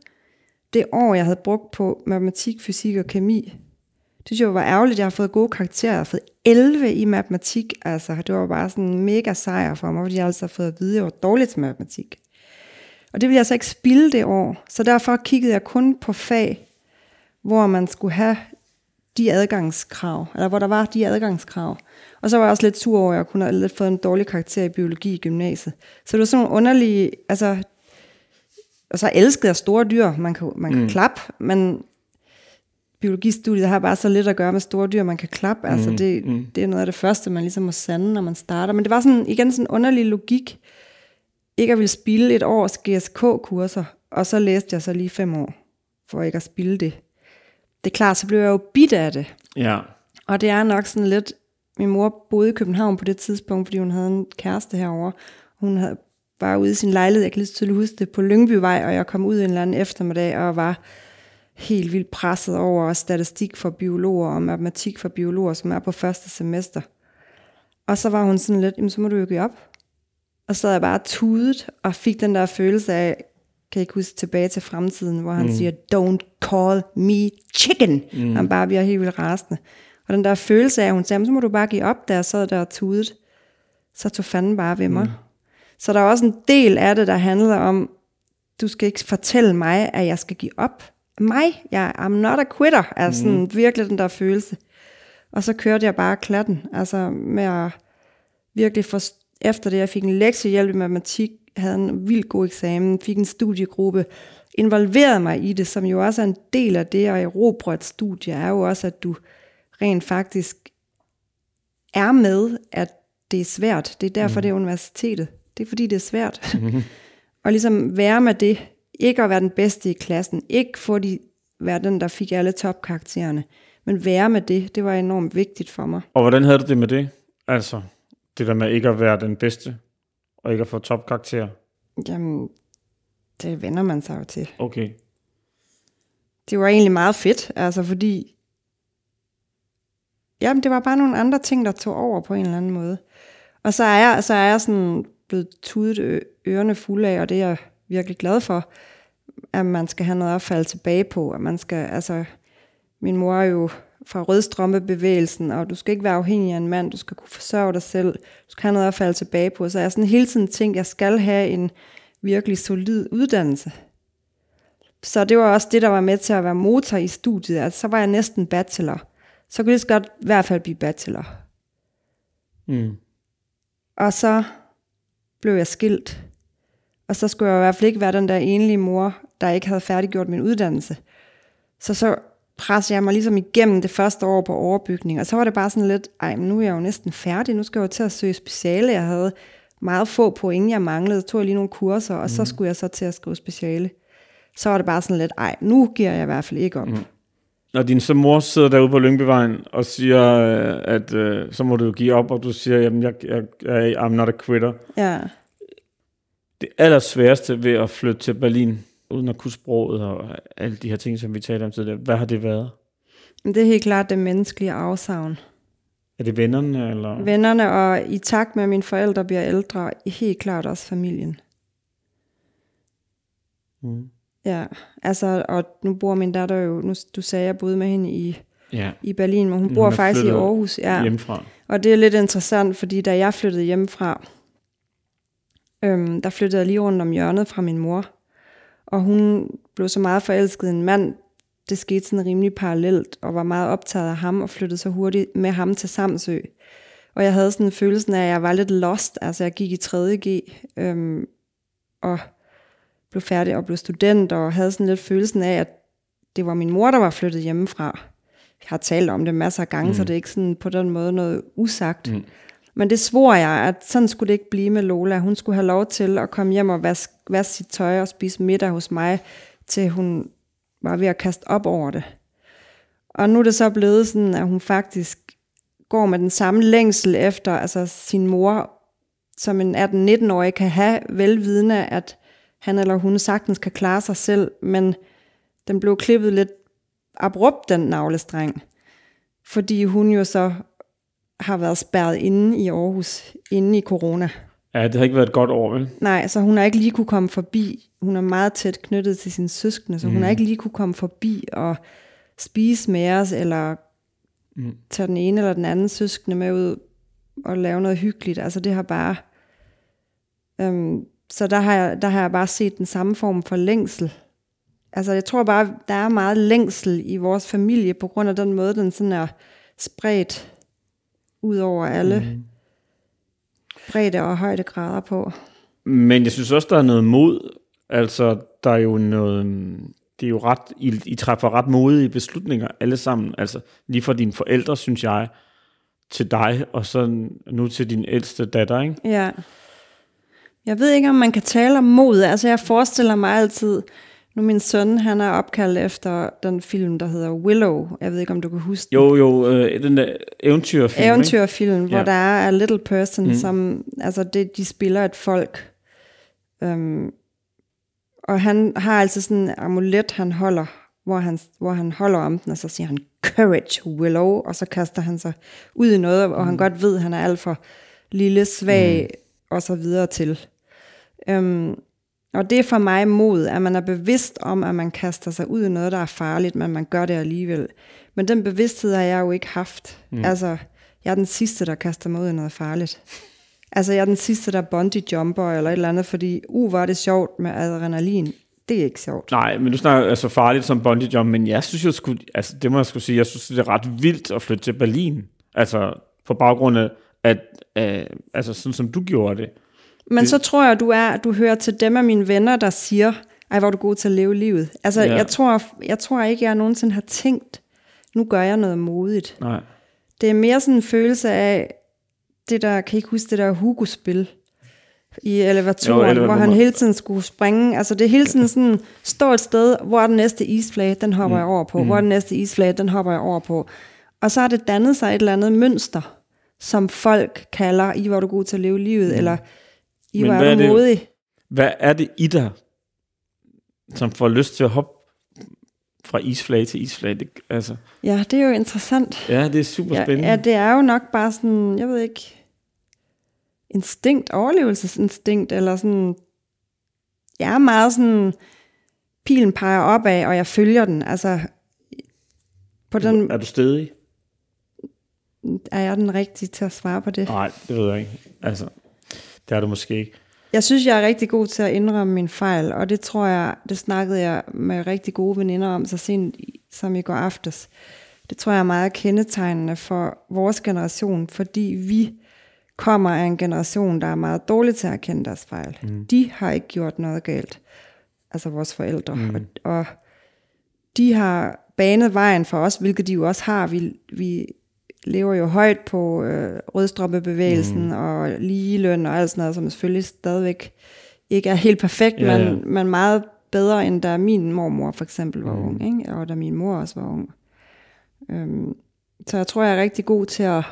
det år, jeg havde brugt på matematik, fysik og kemi, det synes jeg var ærgerligt, jeg har fået gode karakterer. Jeg har fået 11 i matematik. Altså, det var bare sådan en mega sejr for mig, fordi jeg altså har fået at vide, at jeg var dårlig til matematik. Og det ville jeg så ikke spille det år. Så derfor kiggede jeg kun på fag, hvor man skulle have de adgangskrav, eller hvor der var de adgangskrav. Og så var jeg også lidt sur over, at jeg kunne have lidt fået en dårlig karakter i biologi i gymnasiet. Så det var sådan nogle underlige, altså, og så elskede jeg store dyr, man kan, man kan mm. klappe, men biologistudiet har bare så lidt at gøre med store dyr, man kan klappe. Altså Mm, det, mm. det er noget af det første, man ligesom må sande, når man starter. Men det var sådan, igen sådan en underlig logik, ikke at ville spille et års GSK-kurser, og så læste jeg så lige fem år, for ikke at spille det. Det er klart, så blev jeg jo bit af det. Ja. Og det er nok sådan lidt, min mor boede i København på det tidspunkt, fordi hun havde en kæreste herover. Hun havde, var ude i sin lejlighed, jeg kan lige så tydeligt huske det, på Lyngbyvej, og jeg kom ud en eller anden eftermiddag og var helt vildt presset over statistik for biologer og matematik for biologer, som er på første semester. Og så var hun sådan lidt, jamen så må du jo give op. Og så havde jeg bare tudet og fik den der følelse af, kan jeg ikke huske tilbage til fremtiden, hvor han mm. siger, don't call me chicken. Mm. Han bare bliver helt vildt rasende. Og den der følelse af, at hun sagde, "Men så må du bare give op, da jeg sad der og tudet. Så tog fanden bare ved mig. Mm. Så der er også en del af det, der handler om, du skal ikke fortælle mig, at jeg skal give op. Mig, jeg I'm not a quitter, er sådan mm. virkelig den der følelse. Og så kørte jeg bare klatten, altså med at virkelig for, efter det, jeg fik en lektiehjælp i matematik, havde en vildt god eksamen, fik en studiegruppe, involverede mig i det, som jo også er en del af det at erobre et studie, er jo også, at du rent faktisk er med, at det er svært. Det er derfor, mm. det er universitetet. Det er fordi, det er svært. Mm. og ligesom være med det. Ikke at være den bedste i klassen. Ikke få de, være den, der fik alle topkaraktererne. Men være med det, det var enormt vigtigt for mig. Og hvordan havde du det med det? Altså, det der med ikke at være den bedste, og ikke at få topkarakter. Jamen, det vender man sig jo til. Okay. Det var egentlig meget fedt, altså fordi... Jamen, det var bare nogle andre ting, der tog over på en eller anden måde. Og så er jeg, så er jeg sådan blevet tudet ørerne fulde af, og det er jeg virkelig glad for, at man skal have noget at falde tilbage på. At man skal, altså, min mor er jo fra rødstrømpebevægelsen, og du skal ikke være afhængig af en mand, du skal kunne forsørge dig selv, du skal have noget at falde tilbage på. Så jeg sådan hele tiden tænkt, jeg skal have en virkelig solid uddannelse. Så det var også det, der var med til at være motor i studiet. Altså, så var jeg næsten bachelor. Så kunne det så godt i hvert fald blive bachelor. Mm. Og så blev jeg skilt. Og så skulle jeg i hvert fald ikke være den der enlige mor, der ikke havde færdiggjort min uddannelse. Så så pressede jeg mig ligesom igennem det første år på overbygning. Og så var det bare sådan lidt, ej, men nu er jeg jo næsten færdig. Nu skal jeg jo til at søge speciale. Jeg havde meget få point, jeg manglede. Så tog jeg lige nogle kurser, og så skulle jeg så til at skrive speciale. Så var det bare sådan lidt, ej, nu giver jeg i hvert fald ikke op. Mm. Når din så mor sidder derude på Lyngbyvejen og siger, øh, at øh, så må du give op, og du siger, jamen, jeg, jeg, jeg I'm not a quitter. Ja. Det allersværeste ved at flytte til Berlin, uden at kunne sproget og alle de her ting, som vi talte om tidligere, hvad har det været? Det er helt klart det menneskelige afsavn. Er det vennerne, eller? Vennerne, og i takt med, at mine forældre bliver ældre, helt klart også familien. Mm. Ja, altså, og nu bor min datter jo, nu, du sagde, jeg boede med hende i, Ja, i Berlin, men hun Hun bor er faktisk i Aarhus. Ja. hjemmefra. Og det er lidt interessant, fordi da jeg flyttede hjemmefra, øhm, der flyttede jeg lige rundt om hjørnet fra min mor. Og hun blev så meget forelsket i en mand, det skete sådan rimelig parallelt, og var meget optaget af ham, og flyttede så hurtigt med ham til Samsø. Og jeg havde sådan en følelse af, at jeg var lidt lost, altså jeg gik i 3.G, øhm, og blev færdig og blev student, og havde sådan lidt følelsen af, at det var min mor, der var flyttet hjemmefra. Jeg har talt om det masser af gange, mm. så det er ikke sådan på den måde noget usagt. Mm. Men det svor jeg, at sådan skulle det ikke blive med Lola. Hun skulle have lov til at komme hjem og vaske, vaske sit tøj og spise middag hos mig, til hun var ved at kaste op over det. Og nu er det så blevet sådan, at hun faktisk går med den samme længsel efter altså sin mor, som en 18-19-årig kan have velvidende, at han eller hun sagtens kan klare sig selv, men den blev klippet lidt abrupt, den navlestreng. Fordi hun jo så har været spærret inde i Aarhus, inde i corona. Ja, det har ikke været et godt år, vel? Nej, så hun har ikke lige kunne komme forbi. Hun er meget tæt knyttet til sine søskende, så mm. hun har ikke lige kunne komme forbi og spise med os, eller mm. tage den ene eller den anden søskende med ud og lave noget hyggeligt. Altså det har bare... Øhm, så der har, jeg, der har jeg bare set den samme form for længsel. Altså jeg tror bare, der er meget længsel i vores familie, på grund af den måde, den sådan er spredt ud over alle mm. bredde og højdegrader på. Men jeg synes også, der er noget mod. Altså, der er jo noget... Det er jo ret... I, I træffer ret modige beslutninger alle sammen. Altså, lige fra dine forældre, synes jeg, til dig, og så nu til din ældste datter, ikke? Ja. Jeg ved ikke, om man kan tale om mod. Altså, jeg forestiller mig altid... Nu min søn, han er opkaldt efter den film, der hedder Willow. Jeg ved ikke, om du kan huske den. Jo, jo, øh, den der eventyrfilm, ikke? eventyrfilm, hvor Ja. der er a little person, Mm. som, altså det, de spiller et folk. Um, og han har altså sådan en amulet, han holder, hvor han, hvor han holder om den, og så siger han, courage, Willow, og så kaster han sig ud i noget, og mm. han godt ved, at han er alt for lille, svag, mm. og så videre til. Um, og det er for mig mod, at man er bevidst om, at man kaster sig ud i noget, der er farligt, men man gør det alligevel. Men den bevidsthed har jeg jo ikke haft. Mm. Altså, jeg er den sidste, der kaster mig ud i noget farligt. Altså, jeg er den sidste, der bungee jumper eller et eller andet, fordi, uh, var det sjovt med adrenalin. Det er ikke sjovt. Nej, men du snakker altså farligt som bungee jump, men jeg synes jo sgu, altså det må jeg skulle sige, jeg synes det er ret vildt at flytte til Berlin. Altså på baggrund af, at, øh, altså sådan som du gjorde det. Men Det- så tror jeg, du er, du hører til dem af mine venner, der siger, ej, hvor er du god til at leve livet. Altså, Ja. jeg, tror, jeg tror ikke, jeg nogensinde har tænkt, nu gør jeg noget modigt. Nej. Det er mere sådan en følelse af, det der, kan I ikke huske det der Hugo-spil i elevatoren, Jo, elevator- hvor han hele tiden skulle springe. Altså det er hele tiden sådan, står et sted, hvor er den næste isflage, den hopper mm. jeg over på. Hvor er den næste isflage, den hopper jeg over på. Og så har det dannet sig et eller andet mønster, som folk kalder, I var du god til at leve livet, mm. eller I Men var hvad er det- modig. Hvad er det i dig, som får lyst til at hoppe fra isflag til isflag? Det, altså, Ja, det er jo interessant. ja, det er super Ja, spændende. ja, det er jo nok bare sådan, jeg ved ikke, instinkt, overlevelsesinstinkt, eller sådan, jeg er meget sådan, pilen peger opad, og jeg følger den. Altså, på den Er du stedig? er jeg den rigtige til at svare på det. Nej, det ved jeg ikke. Altså, det er du måske ikke. Jeg synes, jeg er rigtig god til at indrømme min fejl, og det tror jeg, det snakkede jeg med rigtig gode veninder om så sent som i går aftes. Det tror jeg er meget kendetegnende for vores generation, fordi vi kommer af en generation, der er meget dårlig til at erkende deres fejl. Mm. De har ikke gjort noget galt, altså vores forældre. Mm. Og, og de har banet vejen for os, hvilket de jo også har. Vi, vi lever jo højt på øh, rødstrømpebevægelsen mm. og ligeløn og alt sådan noget, som selvfølgelig stadigvæk ikke er helt perfekt, Ja, ja, men, men meget bedre, end da min mormor for eksempel var mm. ung, ikke? og da min mor også var ung. Øhm, så jeg tror, jeg er rigtig god til at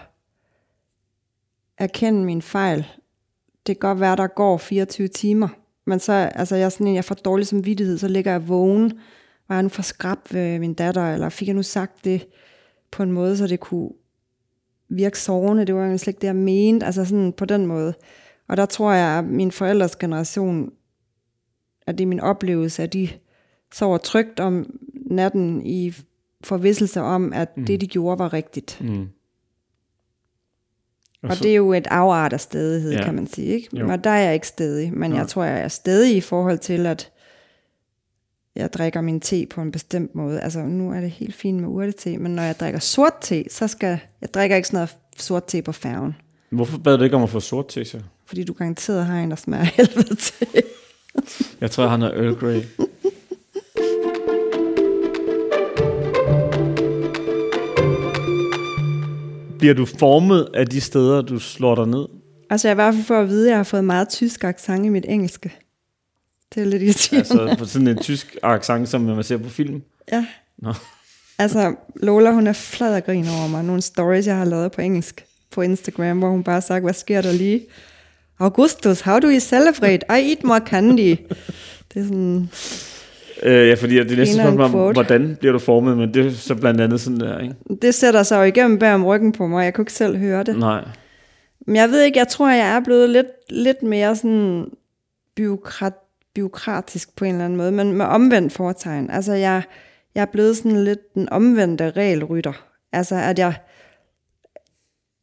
erkende min fejl. Det kan godt være, der går 24 timer, men så, altså jeg er sådan en, jeg får dårlig samvittighed, så ligger jeg vågen, var jeg nu for skrab ved min datter, eller fik jeg nu sagt det på en måde, så det kunne virke sovende, det var jo slet ikke det, jeg mente, altså sådan på den måde. Og der tror jeg, at min forældres generation, at det er min oplevelse, at de sover trygt om natten i forvisselse om, at mm. det, de gjorde, var rigtigt. Mm. Og det er jo et afart af stedighed, Ja. ja. kan man sige. Ikke? Jo. Men der er jeg ikke stedig. Men Nej. jeg tror, jeg er stedig i forhold til, at jeg drikker min te på en bestemt måde. Altså, nu er det helt fint med urtete, men når jeg drikker sort te, så skal... Jeg drikker ikke sådan noget sort te på færgen. Hvorfor bad du ikke om at få sort til sig? Fordi du garanteret har en, der smager helvede til. Jeg tror, han er Earl Grey. Bliver du formet af de steder, du slår dig ned? Altså, jeg er i hvert fald for at vide, at jeg har fået meget tysk accent i mit engelske. Det er lidt irriterende. Altså på sådan en tysk accent, som man ser på film? Ja. Nå. Altså, Lola, hun er flad og grin over mig. Nogle stories, jeg har lavet på engelsk på Instagram, hvor hun bare har sagt, hvad sker der lige? Augustus, how do you celebrate? I eat more candy. Det er sådan, Øh, ja, fordi det en spørgsmål om, hvordan bliver du formet, men det er så blandt andet sådan der, ikke? det sætter sig jo igennem bag om ryggen på mig. Jeg kunne ikke selv høre det. Nej. Men jeg ved ikke, jeg tror, jeg er blevet lidt, lidt mere sådan byråkrat, byråkratisk på en eller anden måde, men med omvendt foretegn. Altså, jeg, jeg er blevet sådan lidt den omvendte regelrytter. Altså, at jeg,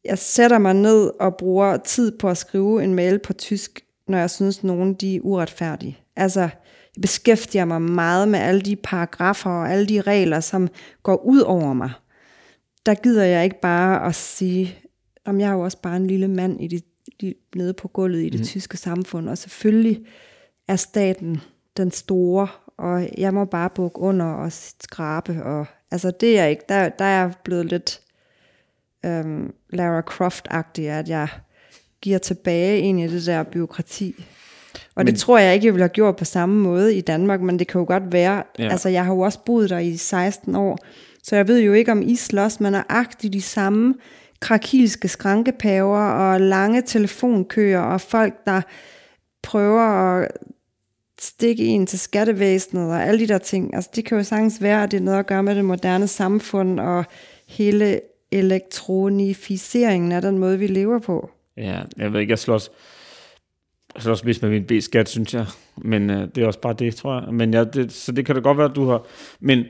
jeg sætter mig ned og bruger tid på at skrive en mail på tysk når jeg synes, nogen de er uretfærdige. Altså, jeg beskæftiger mig meget med alle de paragrafer og alle de regler, som går ud over mig. Der gider jeg ikke bare at sige, om jeg er jo også bare en lille mand i det, de, nede på gulvet i det mm. tyske samfund, og selvfølgelig er staten den store, og jeg må bare bukke under og skrabe. Og, altså det er ikke, der, der er jeg blevet lidt øhm, Lara Croft-agtig, at jeg giver tilbage ind i det der byråkrati. Og men, det tror jeg ikke, jeg ville have gjort på samme måde i Danmark, men det kan jo godt være. Ja. Altså, jeg har jo også boet der i 16 år, så jeg ved jo ikke, om I slås, man er agtigt de samme krakilske skrankepaver og lange telefonkøer og folk, der prøver at stikke en til skattevæsenet og alle de der ting. Altså, det kan jo sagtens være, at det er noget at gøre med det moderne samfund og hele elektronificeringen af den måde, vi lever på. Ja, jeg ved ikke, jeg slås, jeg slås mest med min B-skat, synes jeg. Men øh, det er også bare det, tror jeg. Men ja, det, så det kan da godt være, at du har... Men,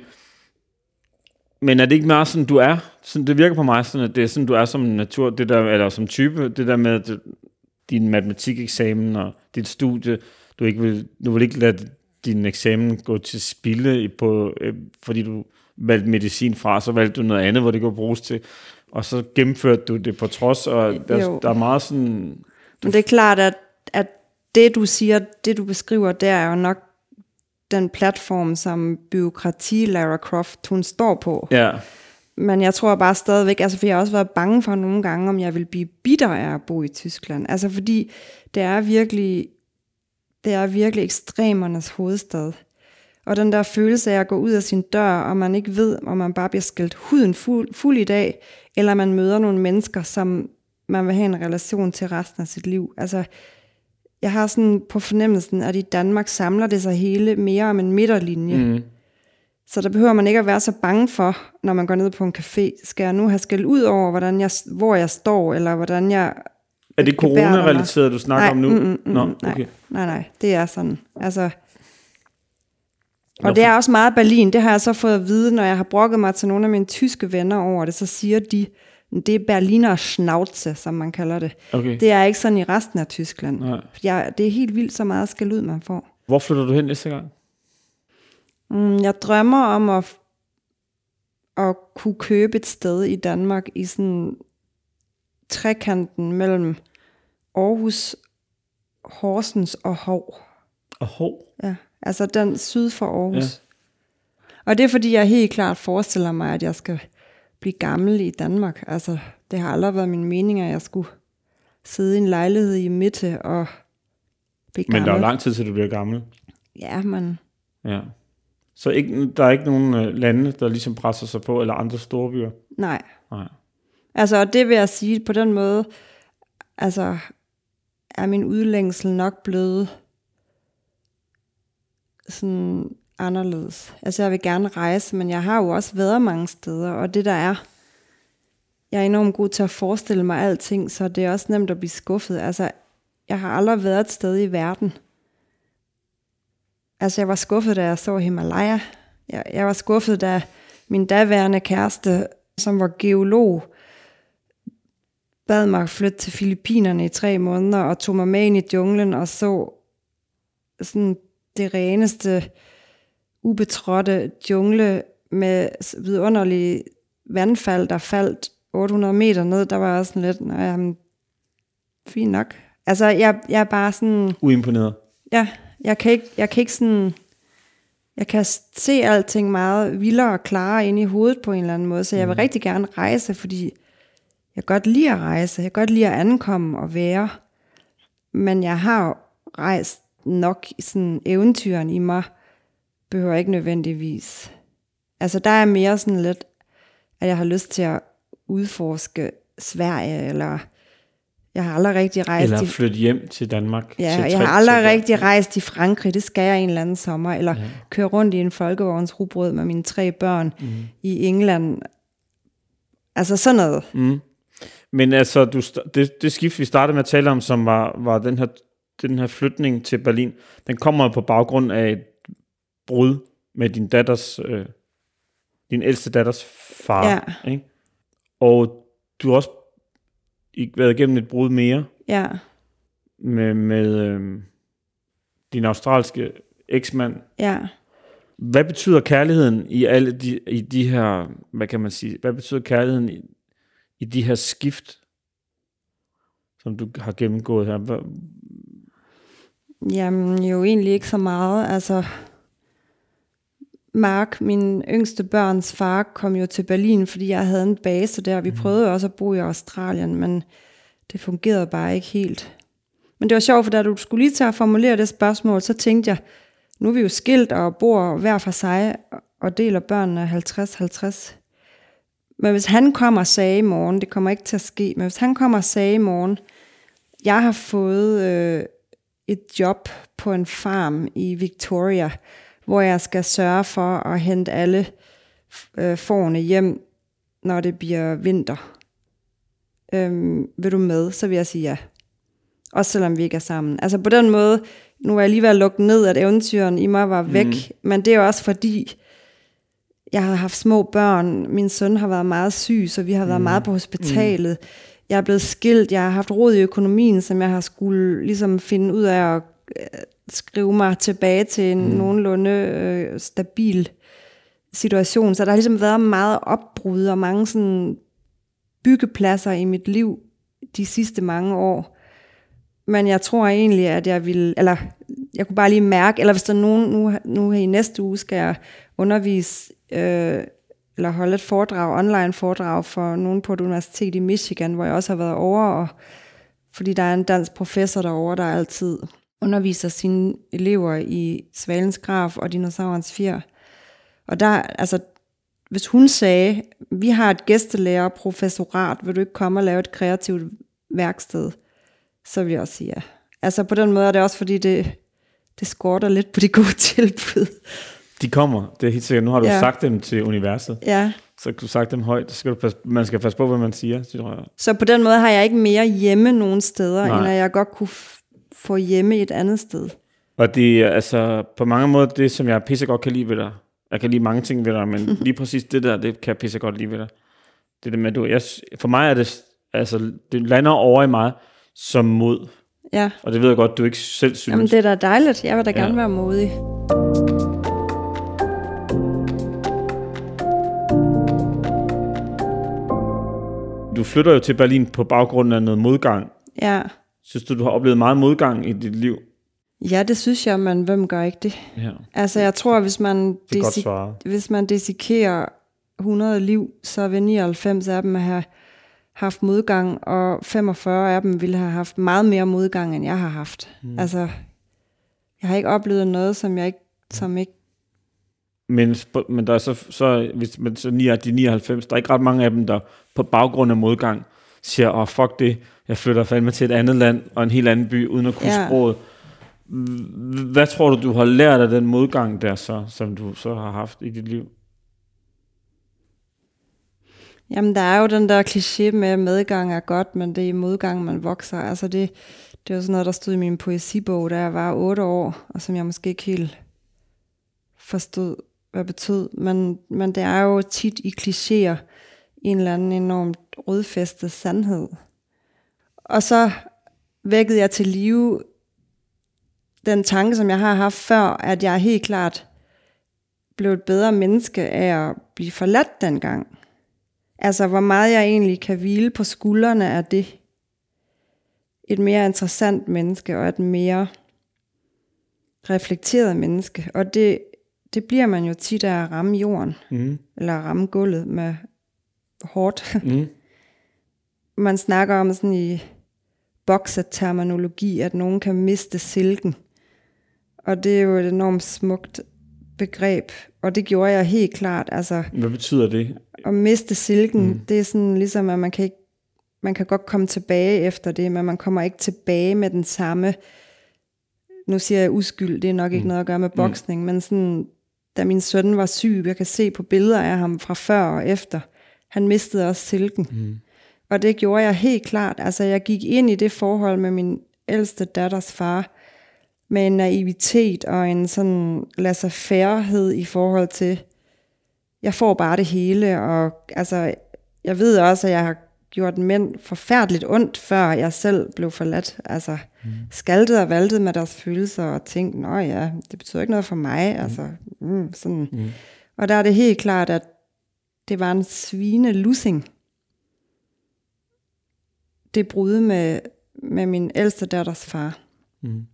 men er det ikke meget sådan, du er? Sådan, det virker på mig sådan, at det er sådan, du er som natur, det der, eller som type, det der med det, din matematikeksamen og dit studie, du, ikke vil, du vil ikke lade din eksamen gå til spilde, på, øh, fordi du valgte medicin fra, så valgte du noget andet, hvor det kunne bruges til, og så gennemførte du det på trods, og der, der er meget sådan... Du... Men det er klart, at, at det du siger, det du beskriver der, er jo nok den platform, som byråkrati Lara Croft, hun står på. Ja. Men jeg tror bare stadigvæk, altså for jeg har også været bange for nogle gange, om jeg vil blive bitter af at bo i Tyskland. Altså fordi det er virkelig, det er virkelig ekstremernes hovedstad. Og den der følelse af at gå ud af sin dør, og man ikke ved, om man bare bliver skældt huden fuld, fuld i dag, eller man møder nogle mennesker, som man vil have en relation til resten af sit liv. Altså, jeg har sådan på fornemmelsen, at i Danmark samler det sig hele mere om en midterlinje. Mm. Så der behøver man ikke at være så bange for, når man går ned på en café. Skal jeg nu have skældt ud over, hvordan jeg, hvor jeg står, eller hvordan jeg... Er det corona-relateret, du snakker nej, om nu? Mm, mm, mm, Nå, okay. nej, nej, nej, det er sådan. Altså, og det er også meget Berlin. Det har jeg så fået at vide, når jeg har brokket mig til nogle af mine tyske venner over det, så siger de, det er Berliner Schnauze, som man kalder det. Okay. Det er ikke sådan i resten af Tyskland. Nej. Jeg, det er helt vildt så meget skal ud, man får. Hvor flytter du hen næste gang? Mm, jeg drømmer om at, at kunne købe et sted i Danmark i sådan trekanten mellem Aarhus, Horsens og Hov. Og Hov? Ja. Altså den syd for Aarhus. Ja. Og det er fordi, jeg helt klart forestiller mig, at jeg skal blive gammel i Danmark. Altså, det har aldrig været min mening, at jeg skulle sidde i en lejlighed i midte og blive gammel. Men der er lang tid til, du bliver gammel. Ja, men... Ja. Så ikke, der er ikke nogen øh, lande, der ligesom presser sig på, eller andre store byer? Nej. Nej. Altså, og det vil jeg sige på den måde, altså, er min udlængsel nok blevet sådan anderledes. Altså jeg vil gerne rejse, men jeg har jo også været mange steder, og det der er, jeg er enormt god til at forestille mig alting, så det er også nemt at blive skuffet. Altså, jeg har aldrig været et sted i verden. Altså, jeg var skuffet, da jeg så Himalaya. Jeg, jeg var skuffet, da min daværende kæreste, som var geolog, bad mig flytte til Filippinerne i tre måneder, og tog mig med ind i junglen og så sådan det reneste, ubetrådte jungle med vidunderlige vandfald, der faldt 800 meter ned. Der var også sådan lidt, nej, jamen, fint nok. Altså, jeg, jeg er bare sådan... Uimponeret. Ja, jeg kan ikke, jeg kan ikke sådan... Jeg kan se alting meget vildere og klarere ind i hovedet på en eller anden måde, så jeg vil mm. rigtig gerne rejse, fordi jeg godt lide at rejse, jeg godt lide at ankomme og være, men jeg har rejst nok sådan eventyren i mig, behøver ikke nødvendigvis. Altså der er mere sådan lidt, at jeg har lyst til at udforske Sverige, eller jeg har aldrig rigtig rejst... Eller flytte hjem til Danmark. Ja, til jeg har aldrig rigtig rejst i Frankrig, det skal jeg en eller anden sommer, eller ja. køre rundt i en folkevogns rugbrød med mine tre børn mm. i England. Altså sådan noget. Mm. Men altså, du, det, det skift, vi startede med at tale om, som var, var den her den her flytning til Berlin, den kommer på baggrund af et brud med din datters, øh, din ældste datters far. Ja. Ikke? Og du har også været igennem et brud mere. Ja. med, med øh, din australske eksmand. Ja. Hvad betyder kærligheden i alle de, i de her, hvad kan man sige, hvad betyder kærligheden i, i de her skift, som du har gennemgået her? Hvad, Jamen, jo egentlig ikke så meget. Altså, Mark, min yngste børns far, kom jo til Berlin, fordi jeg havde en base der. Vi prøvede også at bo i Australien, men det fungerede bare ikke helt. Men det var sjovt, for da du skulle lige til at formulere det spørgsmål, så tænkte jeg, nu er vi jo skilt og bor hver for sig og deler børnene 50-50. Men hvis han kommer og sagde i morgen, det kommer ikke til at ske, men hvis han kommer og sagde i morgen, jeg har fået øh, et job på en farm i Victoria, hvor jeg skal sørge for at hente alle øh, forne hjem, når det bliver vinter. Øhm, vil du med, så vil jeg sige ja. Også selvom vi ikke er sammen. Altså på den måde, nu er jeg lige ved at lukke ned, at eventyren i mig var væk, mm. men det er også fordi, jeg har haft små børn, min søn har været meget syg, så vi har været mm. meget på hospitalet. Mm. Jeg er blevet skilt, jeg har haft råd i økonomien, som jeg har skulle ligesom finde ud af at øh, skrive mig tilbage til en mm. nogenlunde øh, stabil situation. Så der har ligesom været meget opbrud og mange sådan byggepladser i mit liv de sidste mange år. Men jeg tror egentlig, at jeg vil, eller jeg kunne bare lige mærke, eller hvis der er nogen, nu, nu her i næste uge skal jeg undervise, øh, eller holde et foredrag, online foredrag for nogen på et universitet i Michigan, hvor jeg også har været over, og, fordi der er en dansk professor derovre, der altid underviser sine elever i Svalens Graf og Dinosaurens Fjer. Og der, altså, hvis hun sagde, vi har et gæstelærer professorat, vil du ikke komme og lave et kreativt værksted? Så vil jeg også sige ja. Altså på den måde er det også, fordi det, det skorter lidt på de gode tilbud. De kommer, det er helt sikkert. Nu har du ja. sagt dem til universet. Ja. Så du sagt dem højt. Så skal du passe, man skal passe på, hvad man siger, tror jeg. Så på den måde har jeg ikke mere hjemme nogen steder, Nej. end at jeg godt kunne få hjemme et andet sted. Og det er altså på mange måder det, som jeg pisse godt kan lide ved dig. Jeg kan lide mange ting ved dig, men lige præcis det der, det kan jeg pisse godt lide ved dig. Det der med, du, jeg, for mig er det, altså, det lander over i mig som mod. Ja. Og det ved jeg godt, du ikke selv synes. Jamen det er da dejligt. Jeg vil da ja. gerne være modig. Du flytter jo til Berlin på baggrund af noget modgang. Ja. Synes du, du har oplevet meget modgang i dit liv? Ja, det synes jeg, men hvem gør ikke det? Ja. Altså, jeg tror, hvis man, svaret. hvis man desikerer 100 liv, så vil 99 af dem have haft modgang, og 45 af dem ville have haft meget mere modgang, end jeg har haft. Mm. Altså, jeg har ikke oplevet noget, som jeg ikke, som ikke Men, men der er så, så, hvis man så 9 af de 99, der er ikke ret mange af dem, der på baggrund af modgang siger, åh oh, fuck det, jeg flytter fandme til et andet land og en helt anden by, uden at kunne Ja. sproget. Hvad tror du, du har lært af den modgang der så, som du så har haft i dit liv? Jamen, der er jo den der kliché med, at medgang er godt, men det er i modgang, man vokser. Altså, det, det var sådan noget, der stod i min poesibog, da jeg var otte år, og som jeg måske ikke helt forstod, hvad betød. Men, men det er jo tit i klichéer en eller anden enormt rødfæstet sandhed. Og så vækkede jeg til live den tanke, som jeg har haft før, at jeg helt klart blev et bedre menneske af at blive forladt dengang. Altså, hvor meget jeg egentlig kan hvile på skuldrene af det. Et mere interessant menneske og et mere reflekteret menneske. Og det, det bliver man jo tit af at ramme jorden, Mm. eller ramme gulvet med hårdt. Mm. man snakker om sådan i bokseterminologi, at nogen kan miste silken. Og det er jo et enormt smukt begreb, og det gjorde jeg helt klart. Altså, Hvad betyder det? at miste silken, mm. det er sådan ligesom, at man kan ikke, man kan godt komme tilbage efter det, men man kommer ikke tilbage med den samme, nu siger jeg uskyld, det er nok ikke Mm. noget at gøre med boksning, men sådan, da min søn var syg, jeg kan se på billeder af ham fra før og efter, han mistede også silken. Mm. Og det gjorde jeg helt klart. Altså, jeg gik ind i det forhold med min ældste datters far, med en naivitet og en sådan laissez-faire-hed i forhold til, jeg får bare det hele, og altså, jeg ved også, at jeg har gjort mænd forfærdeligt ondt, før jeg selv blev forladt. Altså mm. skaltet og valtet med deres følelser og tænkt, nå ja, det betyder ikke noget for mig. Mm. Altså, mm, sådan. Mm. Og der er det helt klart, at det var en svine lussing. Det brud med, med min ældste datters far. Mm.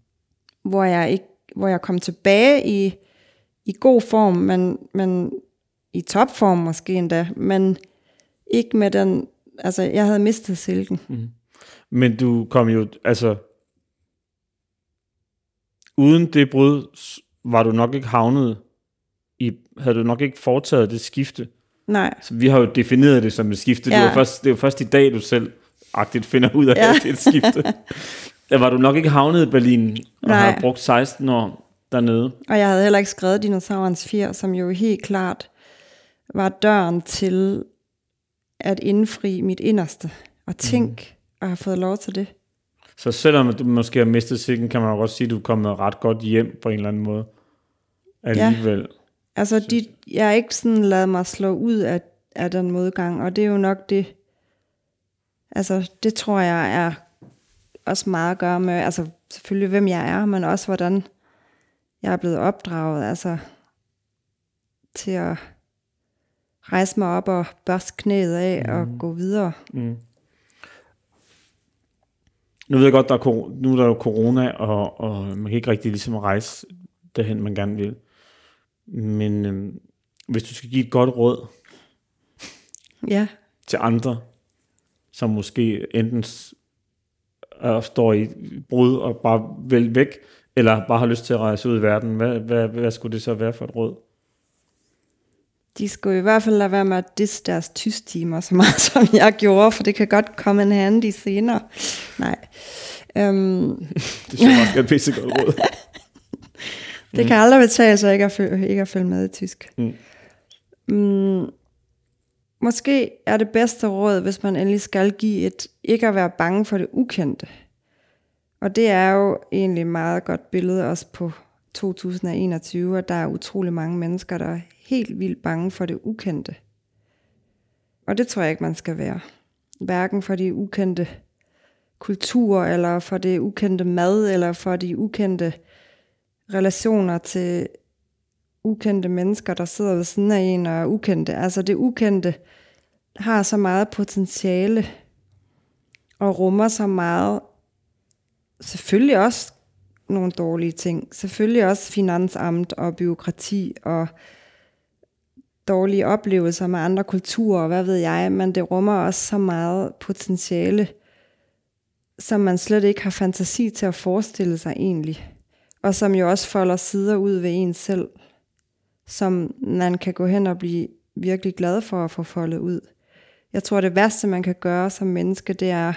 Hvor jeg ikke hvor jeg kom tilbage i, i god form, men, men i topform måske endda, men ikke med den, altså jeg havde mistet silken. Mm. Men du kom jo, altså, uden det brud, var du nok ikke havnet i, havde du nok ikke foretaget det skifte. Nej. Så vi har jo defineret det som et skifte. Ja. Det, var først, det var først i dag, du selv agtigt finder ud af, ja. at det er et skifte. Der var du nok ikke havnet i Berlin og Nej. har brugt 16 år dernede. Og jeg havde heller ikke skrevet Dinosaurens fjer, som jo helt klart var døren til at indfri mit inderste. Og tænk mm. at have fået lov til det. Så selvom du måske har mistet sikken, kan man jo også sige, at du er kommet ret godt hjem på en eller anden måde. Alligevel. Ja. Altså, de, jeg har ikke sådan lavet mig slå ud af, af den modgang, og det er jo nok det, altså, det tror jeg er også meget at gøre med, altså selvfølgelig hvem jeg er, men også hvordan jeg er blevet opdraget, altså til at rejse mig op og børste knæet af mm. og gå videre. Mm. Nu ved jeg godt, der er, nu er der jo corona, og, og man kan ikke rigtig ligesom rejse derhen, man gerne vil. Men øhm, hvis du skal give et godt råd ja. til andre, som måske enten og står i brud og bare vil væk, eller bare har lyst til at rejse ud i verden, hvad, hvad, hvad skulle det så være for et råd? De skulle i hvert fald lade være med at disse deres tystimer så meget, som jeg gjorde, for det kan godt komme en handy senere. Nej. Um, det synes jeg også er et godt råd. det kan aldrig betale sig ikke at, ikke at følge med i tysk. Mm. Mm, Måske er det bedste råd, hvis man endelig skal give et, ikke at være bange for det ukendte. Og det er jo egentlig meget godt billede også på 2021, og der er utrolig mange mennesker, der er helt vildt bange for det ukendte. Og det tror jeg ikke, man skal være. Hverken for de ukendte kulturer, eller for det ukendte mad, eller for de ukendte relationer til ukendte mennesker, der sidder ved siden af en og er ukendte. Altså det ukendte har så meget potentiale og rummer så meget, selvfølgelig også nogle dårlige ting, selvfølgelig også finansamt og byråkrati og dårlige oplevelser med andre kulturer, hvad ved jeg, men det rummer også så meget potentiale, som man slet ikke har fantasi til at forestille sig egentlig, og som jo også folder sider ud ved en selv som man kan gå hen og blive virkelig glad for at få foldet ud. Jeg tror, det værste, man kan gøre som menneske, det er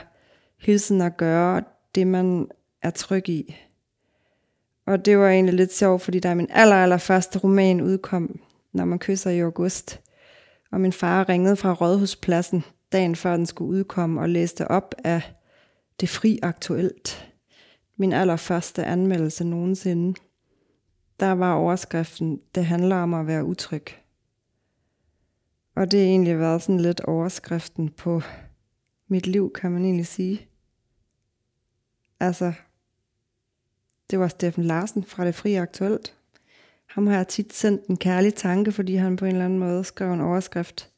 hele tiden at gøre det, man er tryg i. Og det var egentlig lidt sjovt, fordi da min aller, aller første roman udkom, når man kysser i august, og min far ringede fra Rådhuspladsen dagen før den skulle udkomme og læste op af Det Fri Aktuelt. Min allerførste anmeldelse nogensinde der var overskriften, det handler om at være utryg. Og det har egentlig været sådan lidt overskriften på mit liv, kan man egentlig sige. Altså, det var Steffen Larsen fra Det Fri Aktuelt. Ham har jeg tit sendt en kærlig tanke, fordi han på en eller anden måde skrev en overskrift,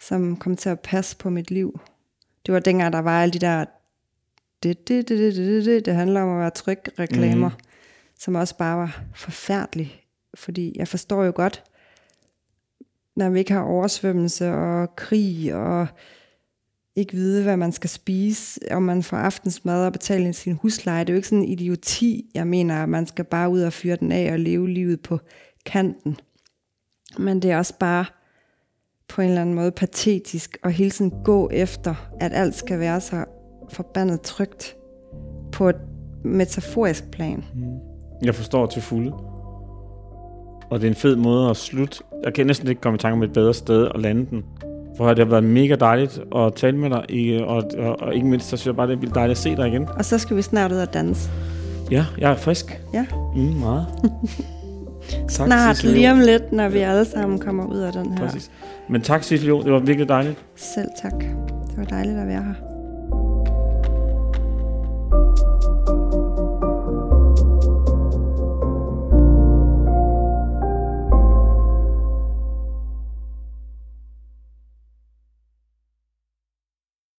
som kom til at passe på mit liv. Det var dengang, der var alle de der, det, det, det, det, det, det, det handler om at være tryg reklamer. Mm som også bare var forfærdelig. Fordi jeg forstår jo godt, når vi ikke har oversvømmelse og krig og ikke vide, hvad man skal spise, om man får aftensmad og betale sin husleje. Det er jo ikke sådan en idioti, jeg mener, at man skal bare ud og fyre den af og leve livet på kanten. Men det er også bare på en eller anden måde patetisk at hele tiden gå efter, at alt skal være så forbandet trygt på et metaforisk plan. Mm. Jeg forstår til fulde. Og det er en fed måde at slutte. Jeg kan næsten ikke komme i tanke om et bedre sted at lande den. For det har været mega dejligt at tale med dig, og, og, og ikke mindst, så synes jeg bare, det er dejligt at se dig igen. Og så skal vi snart ud og danse. Ja, jeg er frisk. Ja. Mm, meget. tak, snart, Cicely. lige om lidt, når vi alle sammen kommer ud af den her. Præcis. Men tak, Cicely. Det var virkelig dejligt. Selv tak. var dejligt at være her.